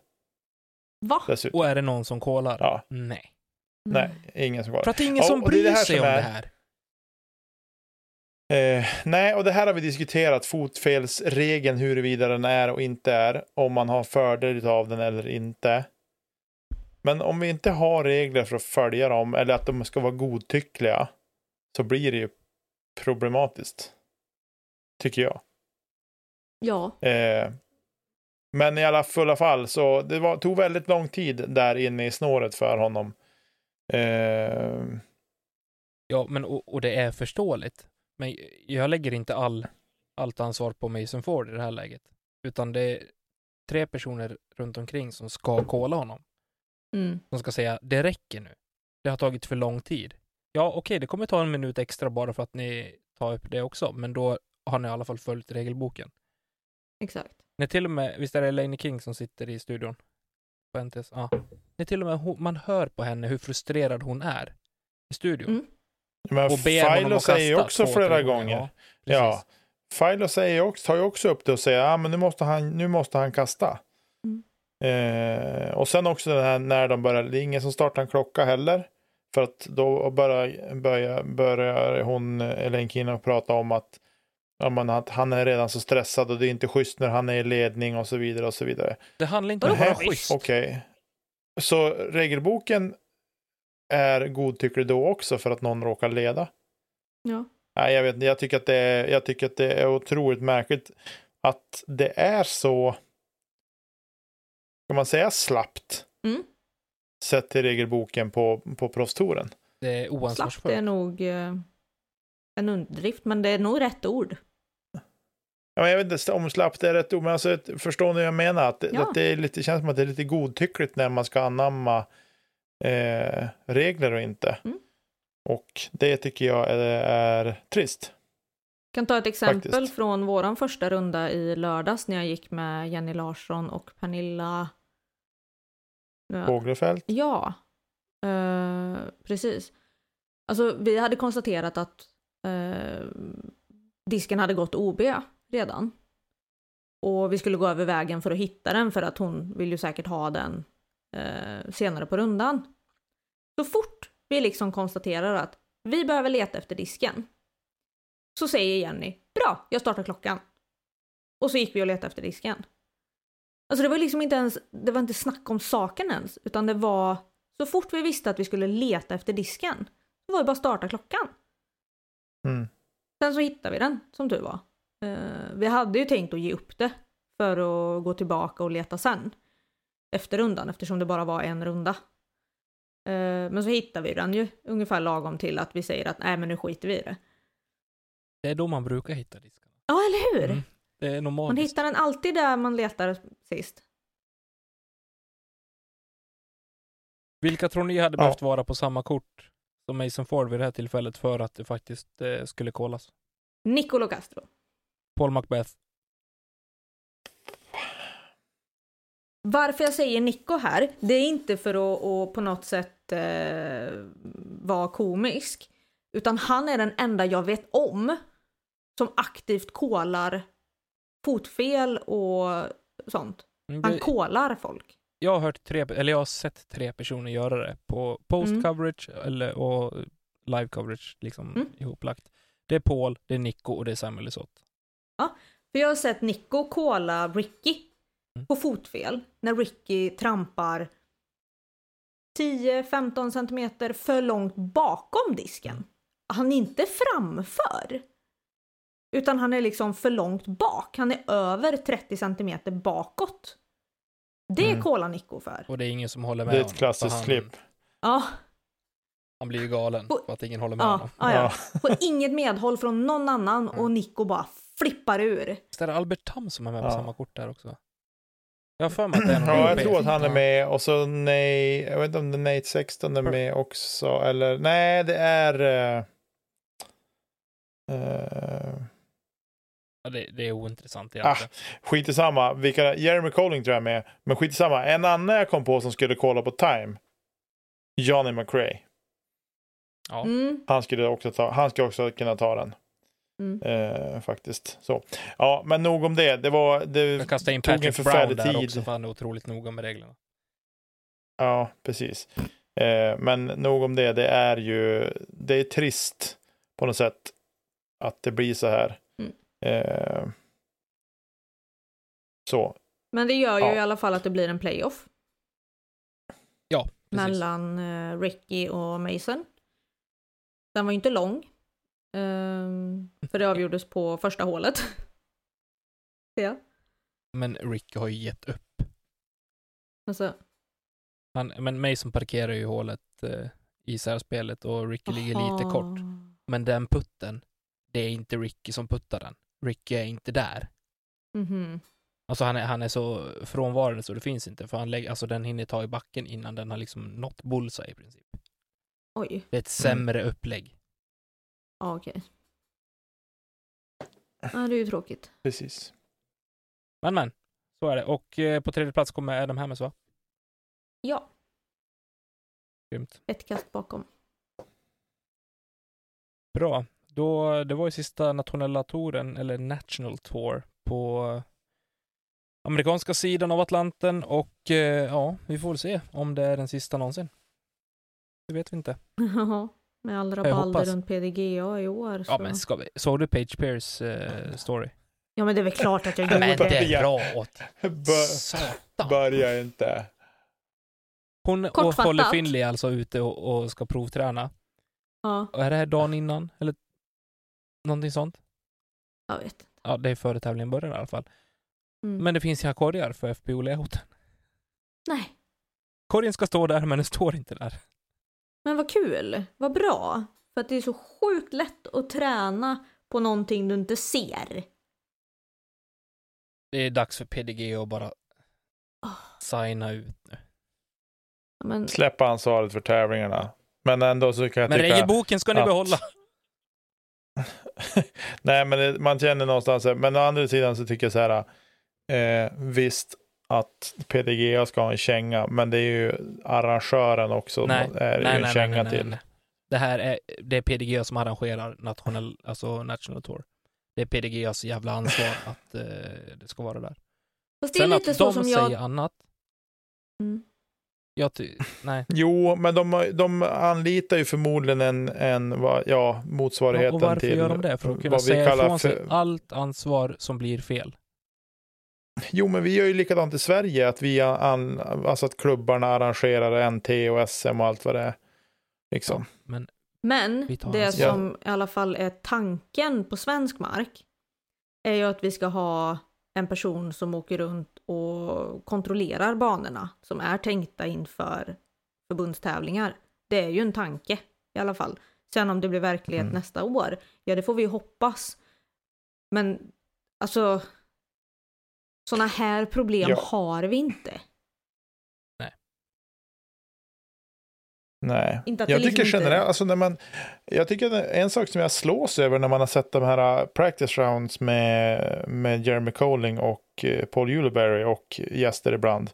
Va? Dessutom. Och är det någon som kollar? Ja, Nej. nej, ingen som kollar. För att det är ingen Ja, som det bryr det här sig om är- det här. Eh, nej, och det här har vi diskuterat, fotfelsregeln, huruvida den är och inte är, om man har fördel av den eller inte. Men om vi inte har regler för att följa dem, eller att de ska vara godtyckliga, så blir det ju problematiskt. Tycker jag. Ja. Eh, men i alla fulla fall, så det var, tog väldigt lång tid där inne i snåret för honom. Eh, Ja, men och, och det är förståeligt. Men jag lägger inte all, allt ansvar på Mason Ford i det här läget. Utan det är tre personer runt omkring som ska kolla honom. Mm. Som ska säga, det räcker nu. Det har tagit för lång tid. Ja, okej, det kommer ta en minut extra bara för att ni tar upp det också, men då har ni i alla fall följt regelboken. Exakt. När till och med, visst är det Elaine King som sitter i studion? På NTS? Ja. När till och med hon, man hör på henne hur frustrerad hon är i studion. Mm. men Och ber honom Philo säger också flera gånger. Ja, Ja, säger också, tar ju också upp det och säger att ah, men nu, måste han, nu måste han kasta. Mm. Eh, och sen också den här när de börjar, det är ingen som startar en klocka heller. För att då börjar, börjar, börjar hon, Elaine Kina, prata om att, ja, men att han är redan så stressad och det är inte schysst när han är i ledning och så vidare och så vidare. Det handlar inte om att vara schysst? Okej. Så regelboken är godtycklig då också för att någon råkar leda? Ja. Nej, jag vet inte. Jag tycker att det är, jag tycker att det är otroligt märkligt att det är så, kan man säga slappt, Mm. sett till regelboken på, på proffstouren. Det är Slappt är oansvarsfullt. nog eh, en underdrift, men det är nog rätt ord. Ja, jag vet inte om slappt är rätt ord, men alltså, förstår ni vad jag menar? Att, Ja. att det, är lite, känns som att det är lite godtyckligt när man ska anamma eh, regler och inte. Mm. Och det tycker jag är, är trist. kan ta ett exempel Faktiskt. från våran första runda i lördags när jag gick med Jenny Larsson och Pernilla... Nu- Fågelfält. Ja, eh, precis. Alltså vi hade konstaterat att eh, disken hade gått OB redan. Och vi skulle gå över vägen för att hitta den för att hon vill ju säkert ha den eh, senare på rundan. Så fort vi liksom konstaterar att vi behöver leta efter disken så säger Jenny bra, jag startar klockan. Och så gick vi och letade efter disken. Alltså det var liksom inte ens, det var inte snack om saken ens, utan det var så fort vi visste att vi skulle leta efter disken, så var det bara att starta klockan. Mm. Sen så hittade vi den, som tur var. Eh, vi hade ju tänkt att ge upp det för att gå tillbaka och leta sen. Efter rundan, eftersom det bara var en runda. Eh, men så hittade vi den ju ungefär lagom till att vi säger att nej men nu skiter vi i det. Det är då man brukar hitta diskarna. Ja, eller hur? Mm. Det är normalt. Man hittar den alltid där man letar sist. Vilka tror ni hade Ja. behövt vara på samma kort som Mason Ford vid det här tillfället för att det faktiskt eh, skulle kollas? Nicolo Castro. Paul Macbeth. Varför jag säger Nico här, det är inte för att, att på något sätt eh, vara komisk. Utan han är den enda jag vet om som aktivt kolar fotfel och sånt. Mm, Han kolar folk. jag har hört tre, eller jag har sett tre personer göra det på post Mm. coverage eller, och live coverage liksom Mm. ihoplagt. Det är Paul, det är Nico och det är Samuel Lisotte. För jag har sett Nico kola Ricky Mm. på fotfel när Ricky trampar 10-15 centimeter för långt bakom disken. Han är inte framför. Utan han är liksom för långt bak. Han är över 30 centimeter bakåt. Det Mm. kollar Nico för. Och det är ingen som håller med Det är ett honom, klassiskt han, klipp. Ja, Han blir ju galen Och- för att ingen håller med ja, honom. ja, ja. Får inget medhåll från någon annan och Nico bara flippar ur. Visst är det Albert Tam som är med på Ja. samma kort där också? Jag har för mig att det är någon Ja, jag tror att han är med och så nej, jag vet inte om det är Nate 16 är med också eller nej, det är eh, Ja, det, det är ointressant Ah, egentligen. skit i samma. Vilka, Jeremy Colling tror jag är med, men skit i samma. En annan jag kom på som skulle kolla på time. Johnny McRae. Ja. Mm, Han skulle också ta, han skulle också kunna ta den. Mm. Eh, faktiskt. Så. Ja, men nog om det. Det var, det Jag kastar in tog en Patrick Brown där tid. också för han är otroligt noga med reglerna. Ja, precis. Eh, men nog om det. Det är ju, det är trist på något sätt att det blir så här. Mm. Eh, så. Men det gör ju Ja. i alla fall att det blir en playoff Ja, precis. mellan eh, Ricky och Mason. Den var ju inte lång. Ehm, för det avgjordes på första hålet. ja. Men Rick har ju gett upp. Alltså, Han, men Mason parkerar ju hålet eh, i särspelet och Ricky ligger lite kort. Men den putten, det är inte Ricky som puttar den. Ricky är inte där. Mhm. Alltså han är, han är så frånvarande så det finns inte. För han lägger, alltså den hinner ta i backen innan den har liksom nått bullseye i princip. Oj, Det är ett sämre upplägg. Ja okej. Ja, det är ju tråkigt. Precis. Men men, så är det. Och eh, på tredje plats kommer Adam Hammes va? Ja, Grymt. ett kast bakom. Bra. Då, det var ju sista nationella touren, eller National Tour, på amerikanska sidan av Atlanten och eh, ja, vi får väl se om det är den sista någonsin. Det vet vi inte. Ja, med all Jag rabalder runt PDGA i år. Så. Ja, men ska vi, såg du Page Pierce eh, story? ja, men det är väl klart att jag Men gjorde det. det är bra åt satan. börja inte. Hon och. Holly Finley är alltså ute och, och ska provträna. Ja, Och är det här dagen innan? Eller någonting sånt? jag vet. Ja, det är före tävlingen börjar i alla fall. Mm. Men det finns inga korgar för FBO Lehoten. Nej, Korgen ska stå där, men den står inte där. Men vad kul. Vad bra. För att det är så sjukt lätt att träna på någonting du inte ser. Det är dags för PDG att bara Ah. signa ut nu. Men, Släppa ansvaret för tävlingarna. Men ändå så kan jag Men tycka... regelboken ska ni att- behålla. Nej, men det, man känner någonstans, men å andra sidan så tycker jag så här, eh, visst att PDGA ska ha en känga, men det är ju arrangören också, Nej, är nej, en nej, känga nej, nej, till. nej. Det här är, det är PDG som arrangerar nationell, alltså National Tour. Det är PDGs jävla ansvar att eh, det ska vara där. fast det är Sen lite att så de som säger jag... annat, Mm. jag ty- nej. Jo, men de, de anlitar ju förmodligen en, en vad- ja, motsvarigheten Och varför till gör de det? För att kunna säga ifrån sig för... allt ansvar som blir fel. Jo, men vi gör ju likadant i Sverige, att vi an, alltså att klubbarna arrangerar NT och SM och allt vad det är. Liksom. Men Men tar det ansvar. som i alla fall är tanken på svensk mark är ju att vi ska ha en person som åker runt och kontrollerar banorna som är tänkta inför förbundstävlingar. Det är ju en tanke i alla fall. Sen om det blir verklighet Mm. nästa år, ja det får vi ju hoppas. Men alltså, sådana här problem Ja. har vi inte. Nej, Inte att det jag liksom tycker inte- generellt, alltså när man, jag tycker en sak som jag slås över när man har sett de här uh, practice rounds med, med Jeremy Colling och uh, Paul Uleberry och gäster ibland.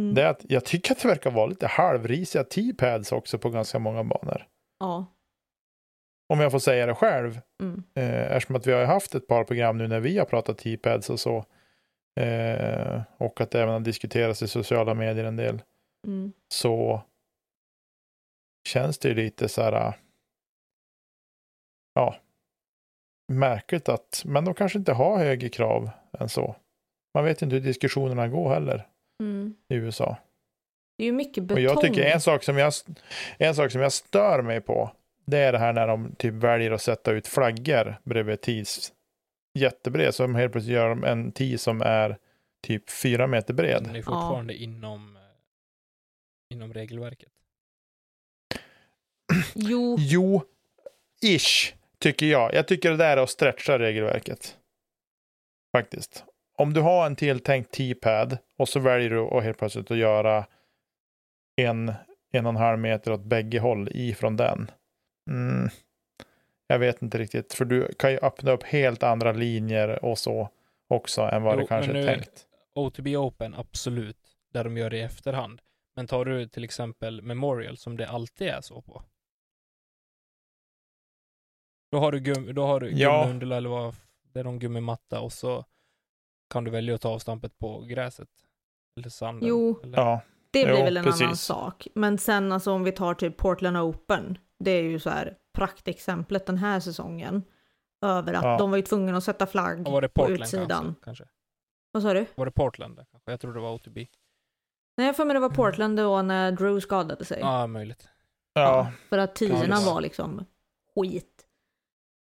Mm. Det är att jag tycker att det verkar vara lite halvrisiga T-pads också på ganska många banor. Ja. Om jag får säga det själv. Mm. Eh, eftersom att vi har haft ett par program nu när vi har pratat T-pads och så. Eh, och att det även har diskuterats i sociala medier en del. Mm. så känns det ju lite så här. äh, Ja, märkligt att, men de kanske inte har högre krav än så. Man vet inte hur diskussionerna går heller Mm. i USA. Det är ju mycket betong. Och jag tycker en sak som jag, en sak som jag stör mig på, det är det här när de typ väljer att sätta ut flaggor bredvid tids, jättebred som helt plötsligt gör de en tee som är typ fyra meter bred. Den är fortfarande inom, eh, inom regelverket. Jo, Jo, ish, tycker jag. Jag tycker det där är att stretcha regelverket. Faktiskt. Om du har en tilltänkt T-pad och så väljer du att helt plötsligt att göra en, en och en halv meter åt bägge håll ifrån den. Mm. Jag vet inte riktigt, för du kan ju öppna upp helt andra linjer och så också än vad Jo, det kanske är nu- tänkt. OTB Open, absolut, där de gör det i efterhand. Men tar du till exempel Memorial, som det alltid är så på. Då har du, gum, då har du Ja. gummiundel eller vad, det är någon gummimatta och så kan du välja att ta avstampet på gräset. Eller sanden. Jo. Eller, Ja, det blir Jo, väl en annan precis. sak. Men sen alltså om vi tar typ Portland Open, det är ju så här praktexemplet den här säsongen. Över att Ja. de var ju tvungna att sätta flagg Och var det på Portland utsidan. kanske, kanske? Vad sa du? Var det Portland kanske? Jag tror det var OTB. Nej, jag får mig det var Portland då när Drew skadade sig. Ja, möjligt. ja. För att tiorna Precis. var liksom skit.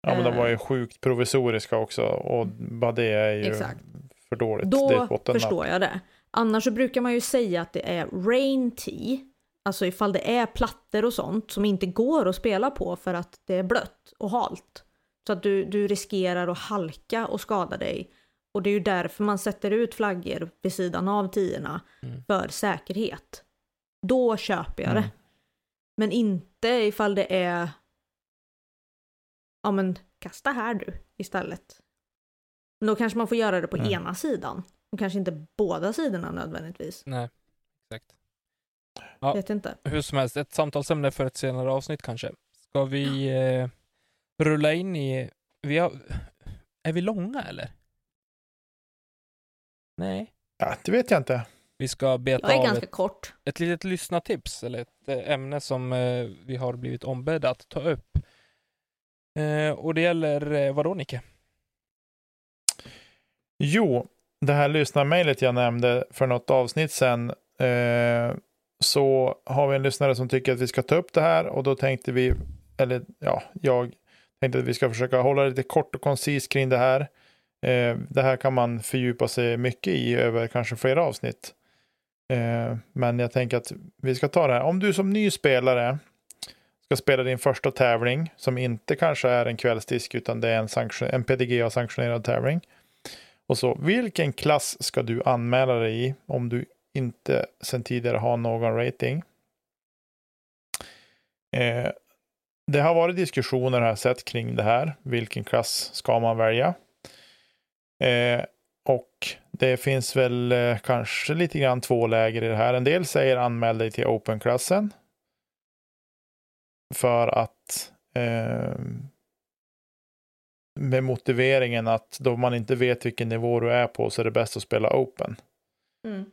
ja men de var ju Eh. sjukt provisoriska också och bara det är ju Exakt. för dåligt. Då förstår jag det. Annars så brukar man ju säga att det är rain tea. Alltså ifall det är plattor och sånt som inte går att spela på för att det är blött och halt. Så att du, du riskerar att halka och skada dig. Och det är ju därför man sätter ut flaggor vid sidan av tiorna Mm. för säkerhet. Då köper jag Mm. det. Men inte ifall det är ja men kasta här du istället. Men då kanske man får göra det på Mm. ena sidan. Och kanske inte båda sidorna nödvändigtvis. Nej, exakt. Ja. Vet inte. Hur som helst, ett samtalsämne för ett senare avsnitt kanske. Ska vi eh, rulla in i... Vi har, är vi långa eller? Nej. Ja, det vet jag inte. Vi ska beta Jag är av ganska ett, kort. ett litet lyssnartips, eller ett eh, ämne som eh, vi har blivit ombedda att ta upp. Eh, och det gäller, eh, vadå Nicke? Jo, det här lyssnarmejlet jag nämnde för något avsnitt sedan. Eh, så har vi en lyssnare som tycker att vi ska ta upp det här och då tänkte vi, eller ja, jag tänkte att vi ska försöka hålla det lite kort och koncist kring det här. Eh, det här kan man fördjupa sig mycket i över kanske flera avsnitt. Eh, men jag tänker att vi ska ta det här. Om du som ny spelare ska spela din första tävling som inte kanske är en kvällsdisk utan det är en, en PDGA-sanktionerad tävling. Och så, vilken klass ska du anmäla dig i om du inte sedan tidigare har någon rating? Eh, det har varit diskussioner här sett kring det här. Vilken klass ska man välja? Eh, och det finns väl eh, kanske lite grann två läger i det här. En del säger anmäl dig till open-klassen. För att eh, med motiveringen att då man inte vet vilken nivå du är på så är det bäst att spela open. Mm.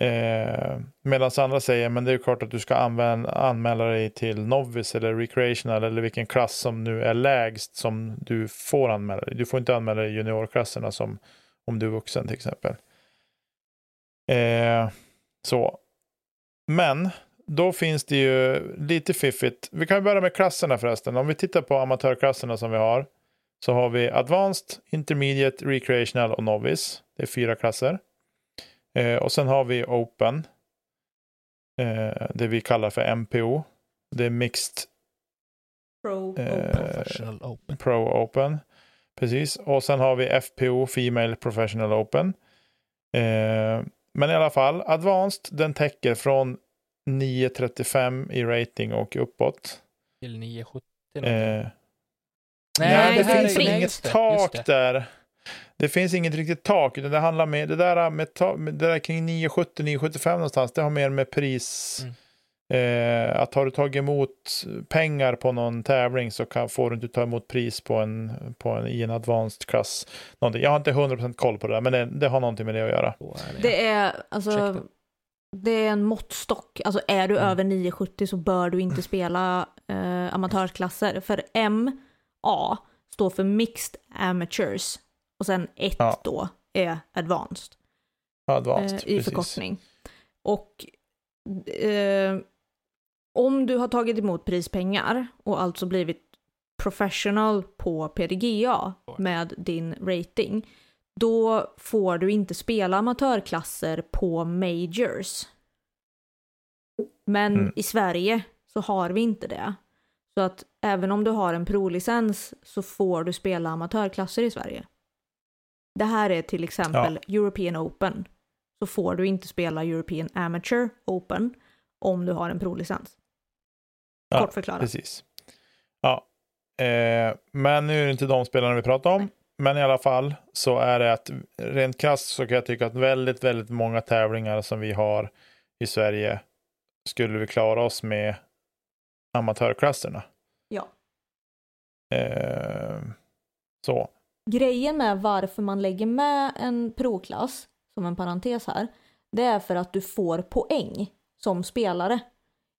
Eh, Medan andra säger men det är klart att du ska använda, anmäla dig till Novice eller Recreational eller vilken klass som nu är lägst som du får anmäla dig. Du får inte anmäla dig i juniorklasserna som om du är vuxen till exempel. Eh, så. Men då finns det ju lite fiffigt. Vi kan börja med klasserna förresten. Om vi tittar på amatörklasserna som vi har så har vi Advanced, Intermediate, Recreational och Novice. Det är fyra klasser. Eh, och sen har vi Open. Eh, det vi kallar för MPO. Det är Mixed Pro Eh, Open. Professional Open. Pro Open. Precis. Och sen har vi FPO, Female Professional Open. Eh, men i alla fall, Advanced, den täcker från 9.35 i rating och uppåt. Till 970. Eh, Nej, Nej, det, finns inget det, tak det. där. Det finns inget riktigt tak, utan det handlar med det där, med, ta- med det där kring 970-975 någonstans. Det har mer med pris. Mm. Eh, att har du tagit emot pengar på någon tävling så kan, får du inte ta emot pris på en, på en, i en advanced klass. Någonting. Jag har inte 100% koll på det, där, men det, det har någonting med det att göra. Det. Är alltså det är en måttstock. Alltså är du Mm. över 970 så bör du inte spela eh, amatörsklasser. För MA står för Mixed Amateurs och sen 1 Ja. då är Advanced. Advanced, eh, i precis. förkortning. Och eh, om du har tagit emot prispengar och alltså blivit professional på PDGA med din rating, då får du inte spela amatörklasser på majors. Men Mm. i Sverige så har vi inte det. Så att även om du har en prolicens så får du spela amatörklasser i Sverige. Det här är till exempel European Open. Så får du inte spela European Amateur Open om du har en prolicens. Ja, Kort förklarat. Precis. Ja, eh, men nu är det inte de spelarna vi pratar om. Men i alla fall så är det att rent krasst så kan jag tycka att väldigt, väldigt många tävlingar som vi har i Sverige skulle vi klara oss med amatörklasserna. Ja. Eh, så. Grejen med varför man lägger med en proklass, som en parentes här, det är för att du får poäng som spelare.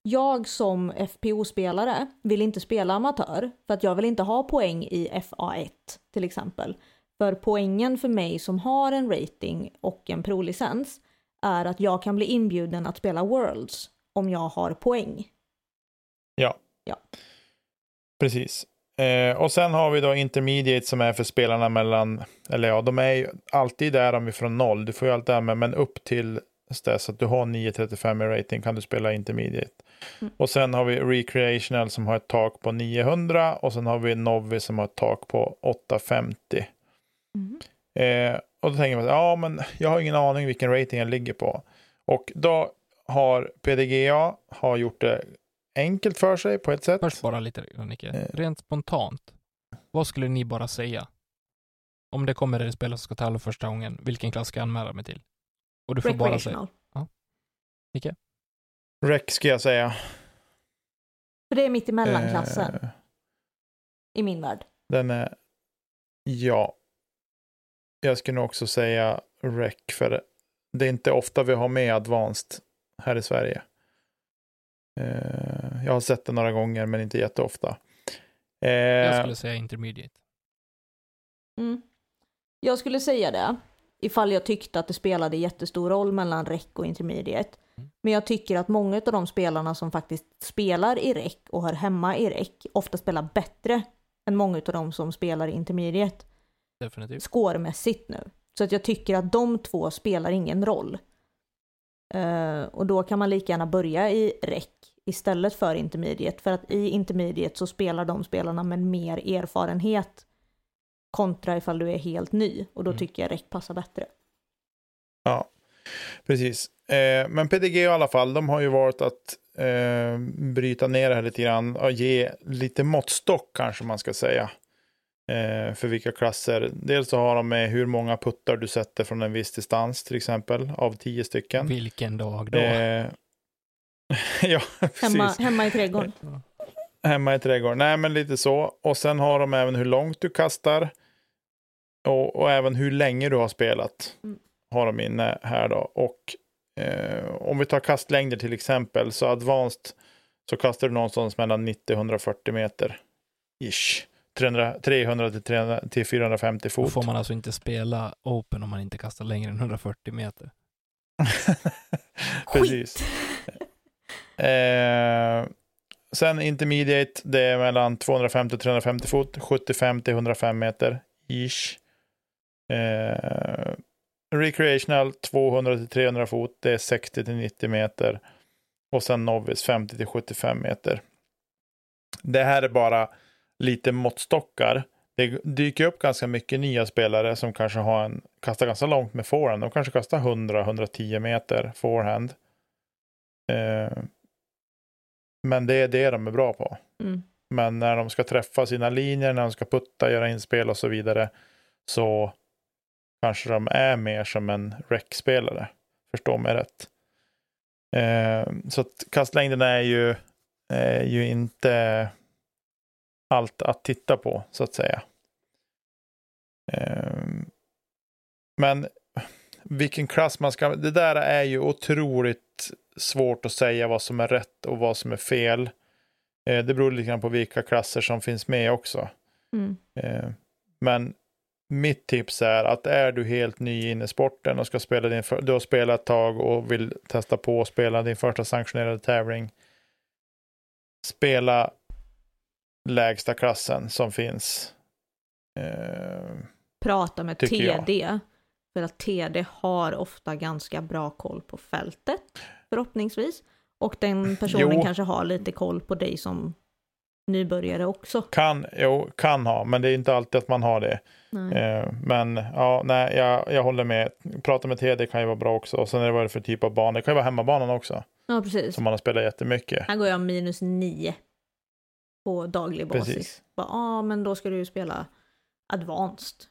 Jag som FPO-spelare vill inte spela amatör för att jag vill inte ha poäng i FA1 till exempel. För poängen för mig som har en rating och en prolicens är att jag kan bli inbjuden att spela Worlds om jag har poäng. Ja. Ja. Precis. Eh, och sen har vi då intermediate som är för spelarna mellan, eller ja, de är ju alltid där om vi från noll. Du får ju alltid med, men upp till dess att du har 935 i rating kan du spela intermediate. Mm. Och sen har vi recreational som har ett tak på 900 och sen har vi novice som har ett tak på 850. Mm. Eh, och då tänker man, ja men jag har ingen aning vilken rating jag ligger på. Och då har PDGA har gjort det enkelt för sig på ett sätt. Först bara lite, Nicke. Eh. Rent spontant, vad skulle ni bara säga? Om det kommer en spelare som ska tävla första gången, vilken klass ska jag anmäla mig till? Och du får bara säga, Recreational. Rec ska jag säga. För det är mitt emellan klassen Eh, i min värld. den är, ja. Jag skulle nog också säga rec för det är inte ofta vi har med advanced här i Sverige. Eh, jag har sett det några gånger men inte jätteofta. Eh, jag skulle säga intermediate. Mm. Jag skulle säga det, ifall jag tyckte att det spelade jättestor roll mellan REC och intermediate. Mm. Men jag tycker att många av de spelarna som faktiskt spelar i REC och hör hemma i REC ofta spelar bättre än många av de som spelar i intermediate Definitivt. scoremässigt nu. Så att jag tycker att de två spelar ingen roll. Eh, och då kan man lika gärna börja i REC istället för intermediate. För att i intermediate så spelar de spelarna med mer erfarenhet kontra ifall du är helt ny. Och då Mm. tycker jag REC passar bättre. Ja, precis. Eh, men PDG i alla fall, de har ju valt att eh, bryta ner det här lite grann och ge lite måttstock kanske man ska säga. Eh, för vilka klasser. Dels så har de med hur många puttar du sätter från en viss distans till exempel av tio stycken. Vilken dag då? Ja, precis. Hemma, hemma i trädgården. Hemma i trädgården. Nej, men lite så. Och sen har de även hur långt du kastar. Och, och även hur länge du har spelat. Mm. Har de inne här då. Och eh, om vi tar kastlängder till exempel. Så advanced så kastar du någonstans mellan 90 och 140 meter. Ish. 300, 300 till, 300 till 450 Då fot. får man alltså inte spela open om man inte kastar längre än 140 meter. Precis. Eh, sen intermediate, det är mellan 250-350 fot, 75-105 meter, ish. Eh, recreational, 200-300 fot, det är 60-90 meter. Och sen novice, 50-75 meter. Det här är bara lite måttstockar. Det dyker upp ganska mycket nya spelare som kanske har en, kastar ganska långt med forehand. De kanske kastar 100-110 meter forehand. Eh, men det är det de är bra på. Mm. Men när de ska träffa sina linjer, när de ska putta, göra inspel och så vidare, så kanske de är mer som en rec-spelare. Förstå mig rätt. Eh, så att kastlängden är ju, är ju inte allt att titta på, så att säga. Eh, men vilken klass man ska... Det där är ju otroligt svårt att säga vad som är rätt och vad som är fel. Eh, det beror lite grann på vilka klasser som finns med också. Mm. Eh, men mitt tips är att är du helt ny in i sporten och ska spela din, för- du har spelat ett tag och vill testa på att spela din första sanktionerade tävling. Spela lägsta klassen som finns. Eh, Prata med Tycker jag. För TD har ofta ganska bra koll på fältet, förhoppningsvis. Och den personen Jo. kanske har lite koll på dig som nybörjare också. kan, jo, kan ha, men det är inte alltid att man har det. Eh, men ja, nej, jag, jag håller med. Prata med TD kan ju vara bra också. Och sen är det vad det för typ av bana. Det kan ju vara hemmabanan också. Ja, precis. Som man har spelat jättemycket. Här går jag minus nio på daglig basis. Precis. Ja, ah, men då ska du ju spela advanced.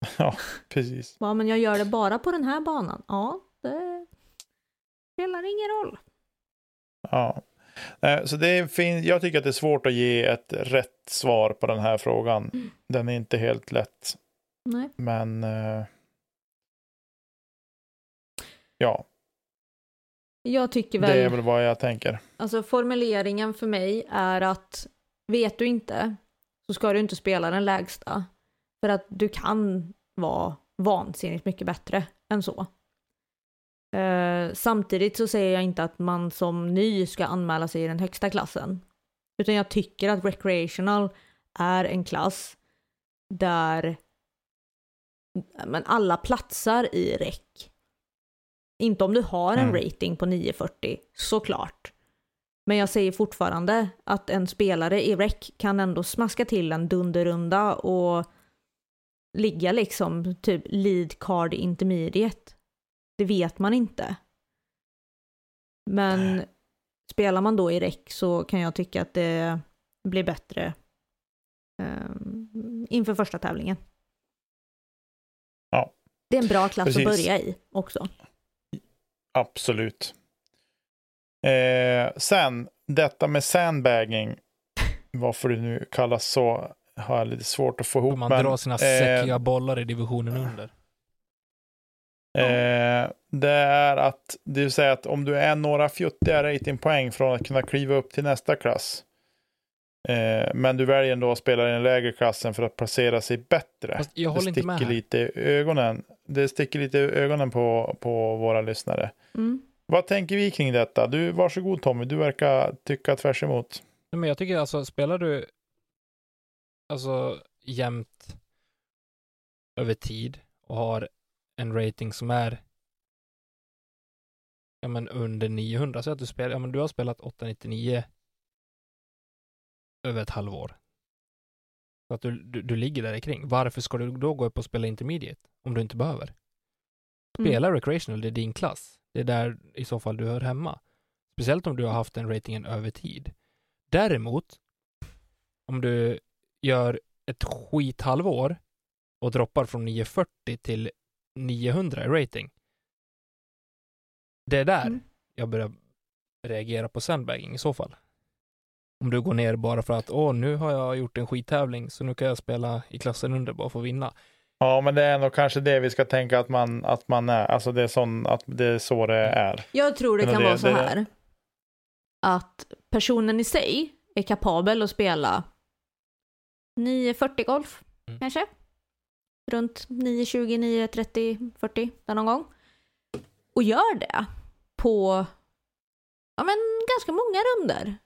Ja, precis. Ja, men jag gör det bara på den här banan. Ja, det spelar ingen roll. Ja. Eh, Så det är fin- jag tycker att det är svårt att ge ett rätt svar på den här frågan. Mm. Den är inte helt lätt. Nej. Men eh, ja, Jag tycker väl, det är väl vad jag tänker. alltså formuleringen för mig är att vet du inte så ska du inte spela den lägsta. För att du kan vara vansinnigt mycket bättre än så. Eh, samtidigt så säger jag inte att man som ny ska anmäla sig i den högsta klassen. Utan jag tycker att recreational är en klass där men alla platsar i rec. Inte om du har en Mm. rating på 940, såklart. Men jag säger fortfarande att en spelare i rec kan ändå smaska till en dunderrunda och ligga liksom typ lead card intermediate. Det vet man inte. Men spelar man då i rec så kan jag tycka att det blir bättre um, inför första tävlingen. Ja. Det är en bra klass Precis. att börja i också. Absolut. Eh, sen, detta med sandbagging. Varför det nu kallas så har jag lite svårt att få ihop. Man men, drar sina eh, säckiga bollar i divisionen under. Eh, det är att, det vill säga att om du är några fjuttiga ratingpoäng från att kunna kliva upp till nästa klass. Eh, men du väljer ändå att spela i den lägre klassen för att placera sig bättre. Fast jag det håller inte med sticker här. lite i ögonen. Det sticker lite i ögonen på, på våra lyssnare. Mm. Vad tänker vi kring detta? Du, varsågod Tommy, du verkar tycka tvärs emot. Men jag tycker alltså, spelar du alltså jämnt över tid och har en rating som är ja, men under 900, så att du spelar, ja, men du har spelat 899 över ett halvår. Så att du, du, du ligger där kring. Varför ska du då gå upp och spela intermediate om du inte behöver? Mm. Spela recreational, det är din klass. Det är där i så fall du hör hemma. Speciellt om du har haft den ratingen över tid. Däremot, om du gör ett skithalvår och droppar från 940 till 900 i rating. Det är där Mm. jag börjar reagera på sandbagging i så fall. Om du går ner bara för att åh, nu har jag gjort en skittävling så nu kan jag spela i klassen under bara för att vinna. Ja, men det är nog kanske det vi ska tänka att man, att man är. Alltså det är, sån, att det är så det är. Jag tror det Men kan det- vara så det- här. Att personen i sig är kapabel att spela 940 golf, Mm. kanske. Runt 920, 930, 40 där någon gång. Och gör det på ja, men ganska många runder.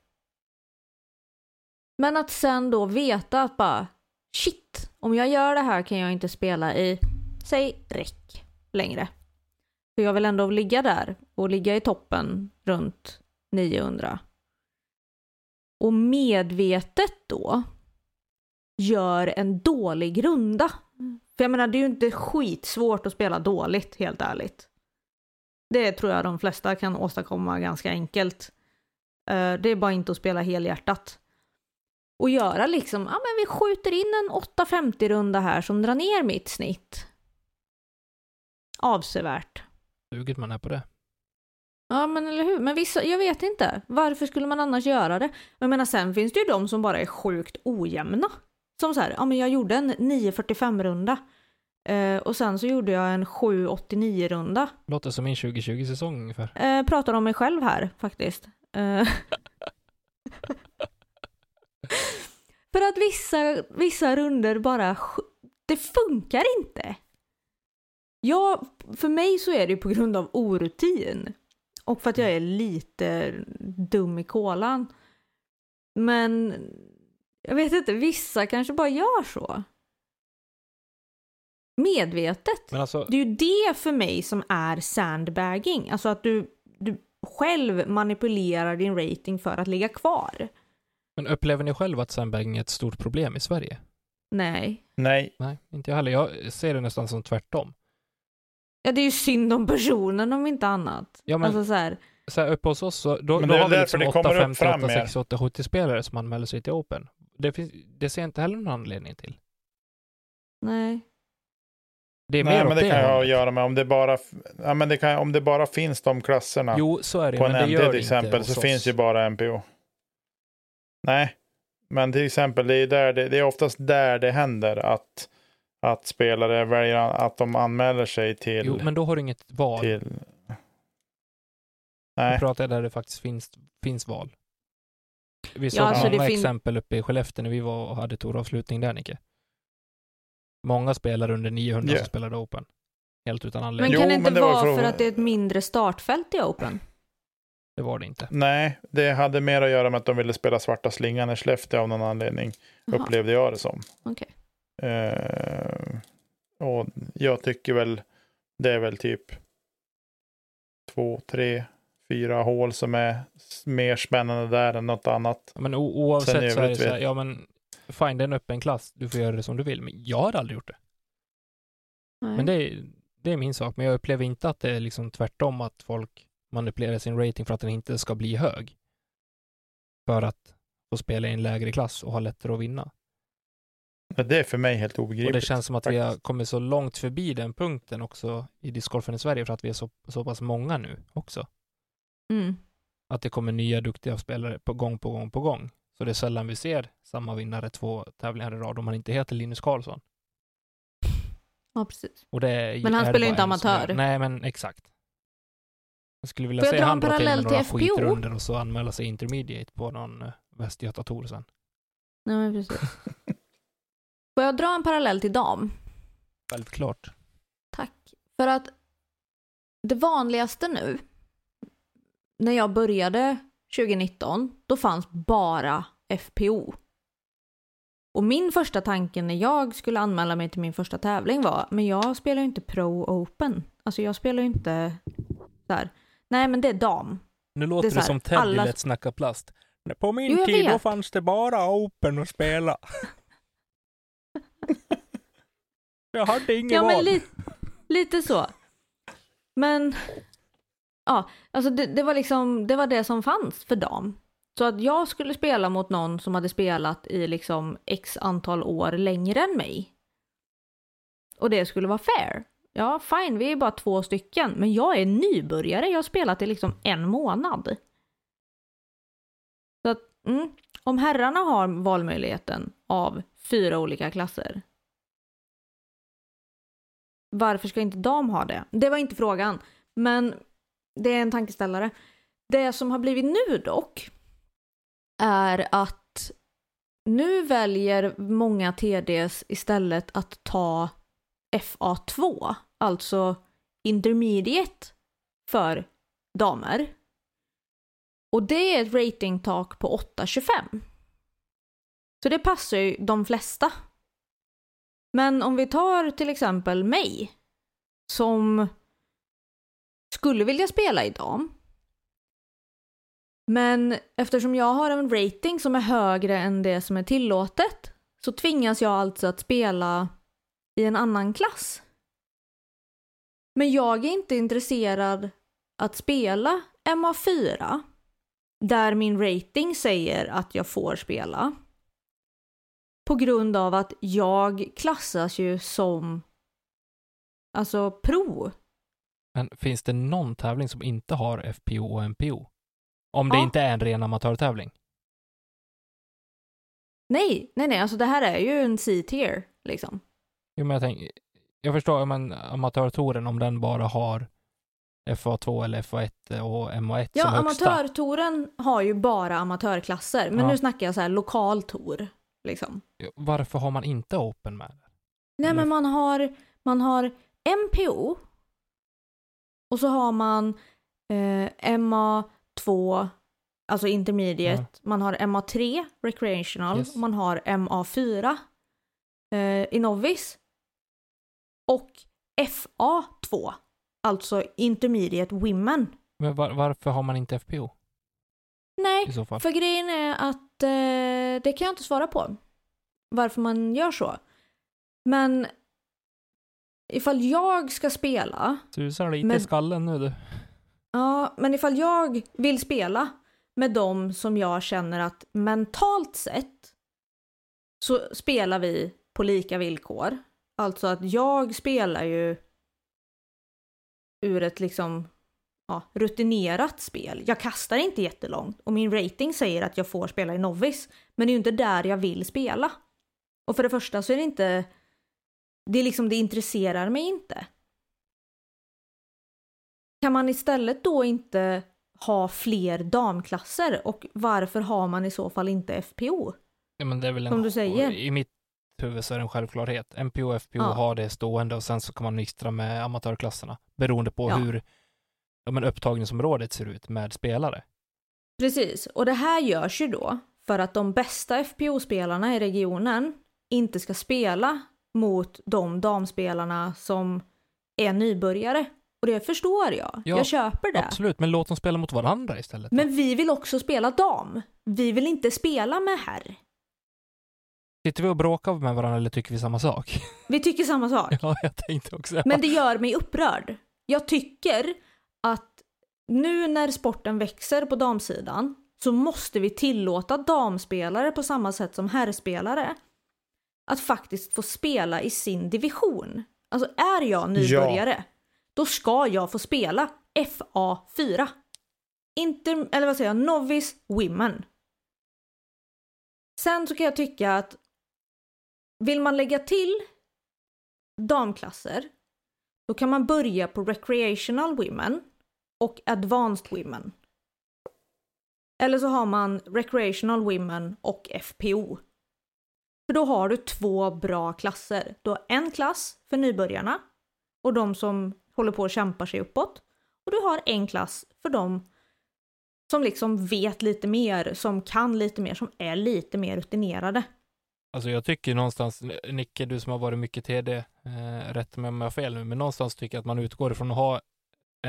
Men att sen då veta att bara shit, om jag gör det här kan jag inte spela i, säg räck längre. För jag vill ändå ligga där och ligga i toppen runt 900. Och medvetet då gör en dålig runda. För jag menar, det är ju inte skitsvårt att spela dåligt, helt ärligt. Det tror jag de flesta kan åstadkomma ganska enkelt. Eh, Det är bara inte att spela helhjärtat. Och göra liksom, ja men vi skjuter in en 850 runda här som drar ner mitt snitt. Avsevärt. Suget man är på det. Ja men eller hur, men vissa, jag vet inte. Varför skulle man annars göra det? Jag menar sen finns det ju de som bara är sjukt ojämna. Som så här, ja men jag gjorde en 945 runda. Eh, och sen så gjorde jag en 789 runda. Låter som min 2020-säsong ungefär. Eh, pratar om mig själv här faktiskt. Eh. För att vissa, vissa runder bara, det funkar inte. Ja, för mig så är det ju på grund av orutin. Och för att jag är lite dum i kolan. Men Jag vet inte, vissa kanske bara gör så. Medvetet. Men alltså, Det är ju det för mig som är sandbagging. Alltså att du, du själv manipulerar din rating för att ligga kvar. men upplever ni själv att sandbagging är ett stort problem i Sverige? Nej. Nej, Nej, inte jag heller. Jag ser det nästan som tvärtom. Ja, det är ju synd om personen om inte annat. Ja, men- Alltså så här, Så här, uppe hos oss, så, då, Men då har vi liksom det 8, kommer upp 50, fram 8, mer. 60, 8, 70 spelare som anmäler sig till Open. Det, finns, det ser jag inte heller någon anledning till. nej. Det är nej mer men åt det kan ju ha att göra med om det bara, ja, men det kan, om det bara finns de klasserna Jo, så är det, på men en det NT gör till det exempel så hos finns oss. ju bara MPO. Nej, men till exempel det är, där det, det är oftast där det händer att, att spelare väljer att de anmäler sig till. Jo, men då har du inget val. till Nu nej, pratar jag där det faktiskt finns, finns val. Vi Ja, såg alltså det många exempel uppe i Skellefteå när vi var och hade toravslutning där, Nicke. Många spelare under 900 Ja. som spelade Open. Helt utan Men anledning. Jo, kan det inte men det var vara för- för att det är ett mindre startfält i Open? Det var det inte. nej, det hade mer att göra med att de ville spela svarta slingan i Skellefteå av någon anledning. Jaha, Upplevde jag det som. okej. Eh, och jag tycker väl det är väl typ två, tre, fyra hål som är mer spännande där än något annat. Men oavsett så är det så här, ja men fine, det är en öppen klass. Du får göra det som du vill. Men jag har aldrig gjort det. Nej. Men det är, det är min sak. Men jag upplever inte att det är liksom tvärtom att folk manipulerar sin rating för att den inte ska bli hög. För att få spela i en lägre klass och ha lättare att vinna. Men Det är för mig helt Och obegripligt. det känns som att vi har faktiskt. kommit så långt förbi den punkten också i discgolfen i Sverige för att vi är så, så pass många nu också. Mm. Att det kommer nya duktiga spelare på gång på gång på gång. Så det är sällan vi ser samma vinnare två tävlingar i rad om man inte heter Linus Karlsson. Ja, precis. Är, Men han är spelar ju inte amatör. Nej, men exakt. Jag skulle vilja Får se han dra till med parallell några skitrunder och så anmäla sig intermediate på någon eh, Västgöta Tour sen. Nej, men precis. Får jag dra en parallell till dam? Självklart. Tack. För att det vanligaste nu, när jag började 2019, då fanns bara FPO. Och min första tanke när jag skulle anmäla mig till min första tävling var, men jag spelar ju inte Pro Open. Alltså jag spelar ju inte så här. Nej, men det är dam. Nu låter det, här, som Ted alla- i Lätt snacka plast. På min Jo, tid då fanns det bara Open att spela. jag hade inget Ja, val. men li lite så. Men, ja, alltså det, det var liksom, det var det som fanns för dam. Så att jag skulle spela mot någon som hade spelat i liksom x antal år längre än mig. Och det skulle vara fair. Ja, fine, vi är bara två stycken, men jag är nybörjare, jag har spelat i liksom en månad. Så att, mm, om herrarna har valmöjligheten av fyra olika klasser, varför ska inte dam ha det? Det var inte frågan, men det är en tankeställare. Det som har blivit nu dock är att nu väljer många TDs istället att ta FA2, alltså intermediate för damer. Och det är ett ratingtak på 8,25. Så det passar ju de flesta. Men om vi tar till exempel mig som skulle vilja spela i dam. Men eftersom jag har en rating som är högre än det som är tillåtet så tvingas jag alltså att spela i en annan klass. Men jag är inte intresserad att spela MA4 där min rating säger att jag får spela. På grund av att jag klassas ju som alltså pro. Men finns det någon tävling som inte har FPO och MPO? Om det Ja. inte är en ren amatörtävling? Nej, nej, nej, alltså det här är ju en C-tier liksom. Jo, men jag, tänk, jag förstår, men amatörtouren, om den bara har FA2 eller FA1 och MA1 Ja, som högsta. amatörtouren har ju bara amatörklasser, men Ja. nu snackar jag så här lokal tour liksom. Varför har man inte Open med? Nej, Eller- men man har, man har MPO och så har man eh, MA2, alltså intermediate, man har MA3, recreational, Yes. och man har MA4 eh, i novice. Och FA2, alltså intermediate women. Men var, varför har man inte FPO Nej, för grejen är att eh, det kan jag inte svara på. Varför man gör så. Men ifall jag ska spela, Susar lite Men- i skallen nu du. ja, men ifall jag vill spela med dem som jag känner att mentalt sett så spelar vi på lika villkor. Alltså att jag spelar ju ur ett liksom ja, rutinerat spel. Jag kastar inte jättelångt och min rating säger att jag får spela i novice. Men det är ju inte där jag vill spela. Och för det första så är det inte, det är liksom det intresserar mig inte. Kan man istället då inte ha fler damklasser och varför har man i så fall inte FPO? Ja, men det är väl en, Som du säger. I mitt huvud så är det en självklarhet. MPO och FPO Ja. har det stående och sen så kan man mixtra med amatörklasserna beroende på Ja. hur ja, men upptagningsområdet ser ut med spelare. Precis, och det här görs ju då för att de bästa FPO-spelarna i regionen inte ska spela mot de damspelarna som är nybörjare. Och det förstår jag. Ja, jag köper det. Absolut, men låt dem spela mot varandra istället. Men vi vill också spela dam. Vi vill inte spela med herr. Sitter vi och bråkar med varandra eller tycker vi samma sak? Vi tycker samma sak. ja, jag tänkte också. Men det gör mig upprörd. Jag tycker att nu när sporten växer på damsidan så måste vi tillåta damspelare på samma sätt som herrspelare att faktiskt få spela i sin division. Alltså är jag nybörjare, då ska jag få spela FA4. Inter, eller vad säger jag, Novice Women. Sen så kan jag tycka att vill man lägga till damklasser då kan man börja på recreational women och advanced women. Eller så har man recreational women och FPO. För då har du två bra klasser. Du har en klass för nybörjarna och de som håller på att kämpa sig uppåt. Och du har en klass för de som liksom vet lite mer, som kan lite mer, som är lite mer rutinerade. Alltså jag tycker någonstans, Nicke, du som har varit mycket TD, eh, rätt mig om jag har fel nu, men någonstans tycker jag att man utgår ifrån att ha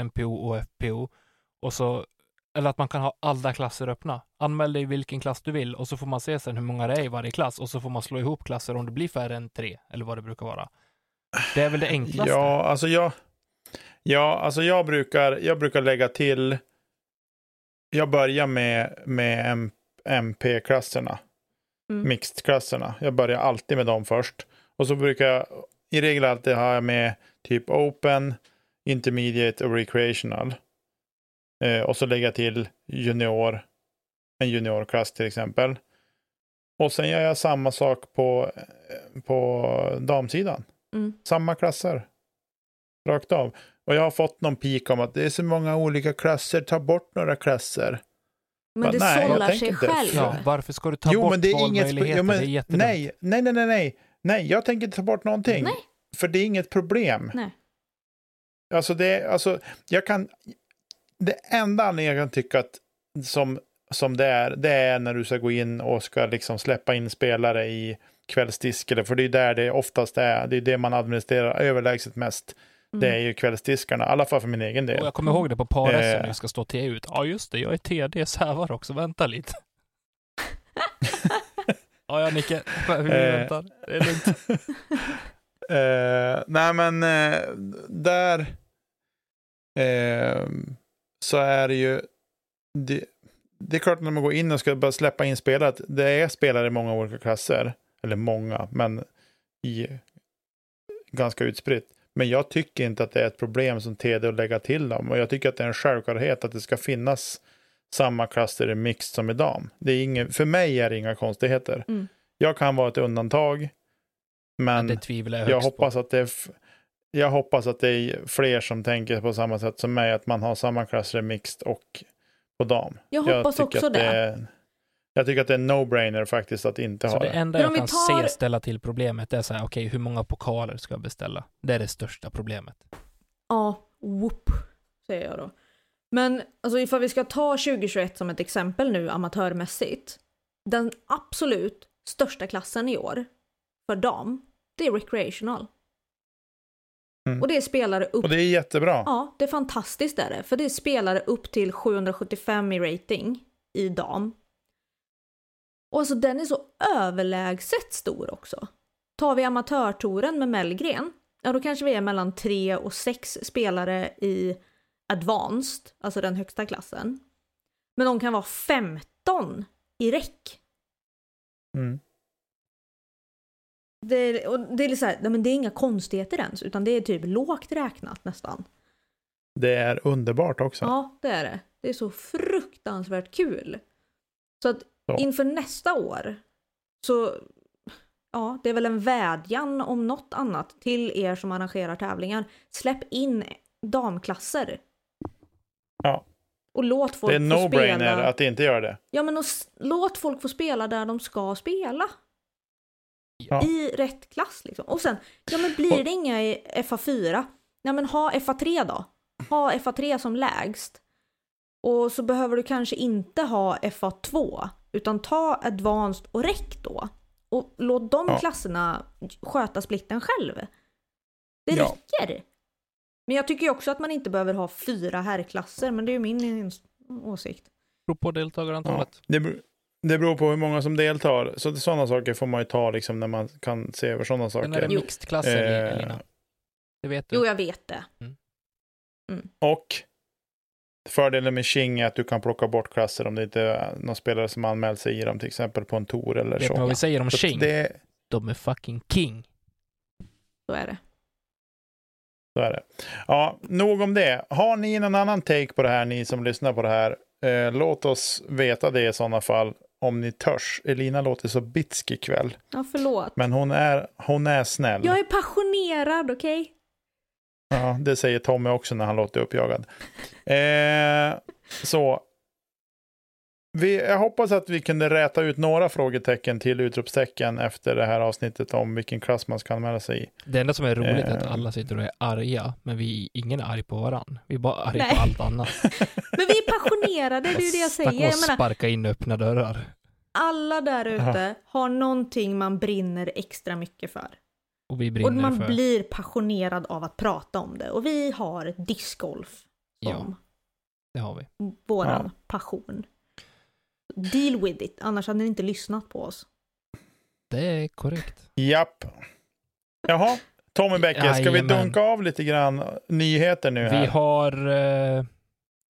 NPO och FPO och så, eller att man kan ha alla klasser öppna. Anmäl dig i vilken klass du vill och så får man se sen hur många det är i varje klass och så får man slå ihop klasser om det blir färre än tre, eller vad det brukar vara. Det är väl det enklaste? Ja, alltså jag, ja, alltså jag brukar, jag brukar lägga till. Jag börjar med, med MP-klasserna, Mm. mixed-klasserna. Jag börjar alltid med dem först. Och så brukar jag i regel alltid ha med typ open, intermediate och recreational. Eh, och så lägga till junior, en juniorklass till exempel. Och sen gör jag samma sak på, eh, på damsidan. Mm. Samma klasser. Rakt av. Och jag har fått någon pik om att det är så många olika klasser, ta bort några klasser. Men det Nej, sållar sig inte. själv. Ja, varför ska du ta jo, bort men det är inget... Jo, men, det är nej, nej, nej, nej, nej. Nej, jag tänker inte ta bort någonting. Nej. För det är inget problem. Nej. Alltså, det är, alltså, jag kan... Det enda anledningen jag kan tycka att som, som det är, det är när du ska gå in och ska liksom släppa in spelare i kvällsdiskare, för det är där det oftast är. Det är det man administrerar överlägset mest. Det är ju kvällsdiskarna, i alla fall för min egen del. Och jag kommer ihåg det på pares Eh. när vi ska stå T ut. Ja, just det, jag är TD sävar också, vänta lite. ja, ja, Nicke, vi Eh. väntar. Det är lugnt. Eh, nej, men eh, där eh, så är det ju... Det, det är klart när man går in och ska börja släppa in spelare, att det är spelare i många olika klasser. Eller många, men i ganska utspritt. Men jag tycker inte att det är ett problem som TD att lägga till dem. Och jag tycker att det är en självklarhet att det ska finnas samma klasser i mixed som i dam. Det är ingen, för mig är det inga konstigheter. Mm. Jag kan vara ett undantag. Men tvivlar jag jag hoppas att det är jag hoppas att det är fler som tänker på samma sätt som mig, att man har samma klasser i mixed och på dam. Jag hoppas tycker också det. är- jag tycker att det är no-brainer faktiskt att inte Så ha det det. enda jag kan tar- se ställa till problemet är så här, okej, hur många pokaler ska jag beställa? Det är det största problemet. Ja, whoop, säger jag då. Men alltså ifall vi ska ta 2021 som ett exempel nu amatörmässigt. Den absolut största klassen i år för dam, det är recreational. Mm. Och det är spelare upp Och det är jättebra. Ja, det är fantastiskt är det. För det är spelare upp till 775 i rating i dam. Och alltså den är så överlägset stor också. Tar vi amatörtouren med Mellgren, ja då kanske vi är mellan 3 och 6 spelare i advanced, alltså den högsta klassen. Men de kan vara 15 i räck. Mm. Det är, och det, är så här, men det är inga konstigheter ens, utan det är typ lågt räknat nästan. Det är underbart också. Ja, det är det. Det är så fruktansvärt kul. Så att Så. inför nästa år så, ja, det är väl en vädjan om något annat till er som arrangerar tävlingar. Släpp in damklasser. Ja. Och låt folk Det är få no-brainer spela. att inte göra det. Ja, men och låt folk få spela där de ska spela. Ja. I rätt klass liksom. Och sen, ja men blir det inga i FA4, ja men ha FA3 då. Ha FA3 som lägst. Och så behöver du kanske inte ha FA2, utan ta Advanced och REC då. Och låt de Ja. klasserna sköta splitten själv. Det Ja. räcker. Men jag tycker ju också att man inte behöver ha fyra herrklasser, men det är ju min åsikt. Beror på Ja. deltagarantalet. Det, ber- det beror på hur många som deltar. Så sådana saker får man ju ta liksom när man kan se över sådana Sen är det saker. Jo. mixed-klasser, Eh, Elina. Det vet du. Jo, jag vet det. Och fördelen med King är att du kan plocka bort klasser om det inte är någon spelare som anmält sig i dem, till exempel på en tour eller vet så. ni vad vi säger om Shing? det, De är fucking king. Så är det. så är det. Ja, nog om det. Har ni någon annan take på det här, ni som lyssnar på det här? Eh, låt oss veta det i sådana fall, om ni törs. Elina låter så bitsk ikväll, Ja, förlåt. men hon är, hon är snäll. Jag är passionerad, okej? Ja, det säger Tommy också när han låter uppjagad. Eh, så. Vi, jag hoppas att vi kunde räta ut några frågetecken till utropstecken efter det här avsnittet om vilken klass man ska anmäla sig i. Det enda som är roligt är att Eh. alla sitter och är arga, men vi, ingen är arg på varann. Vi är bara arga Nej. på allt annat. Men vi är passionerade, det är ju det jag säger. Jag att menar, sparka in öppna dörrar. alla där ute har någonting man brinner extra mycket för. Och vi Och brinner man för... blir passionerad av att prata om det. Och vi har discgolf som Det har vi. våran Ja. passion. Deal with it, annars hade ni inte lyssnat på oss. Det är korrekt. Japp. Jaha, Tommy Bäcke, ska vi dunka av lite grann nyheter nu här? Vi har eh,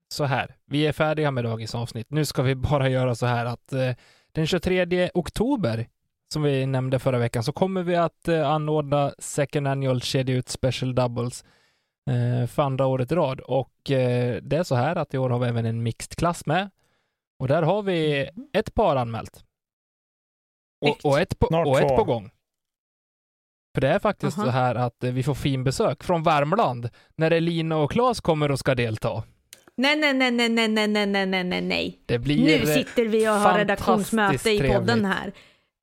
så här. Vi är färdiga med dagens avsnitt. Nu ska vi bara göra så här att eh, den 23 oktober, som vi nämnde förra veckan, så kommer vi att eh, anordna Second Annual Kedja ut Special Doubles för andra året i rad. Och det är så här att i år har vi även en mixed-klass med. Och där har vi ett par anmält. Och, och, ett, på, och ett på gång. För det är faktiskt Aha. så här att eh, vi får fin besök från Värmland när Elina och Claes kommer och ska delta. Nej, nej, nej, nej, nej, nej, nej, nej, nej, nej, nej. Det blir Nu sitter vi och har redaktionsmöte i podden trevligt. här.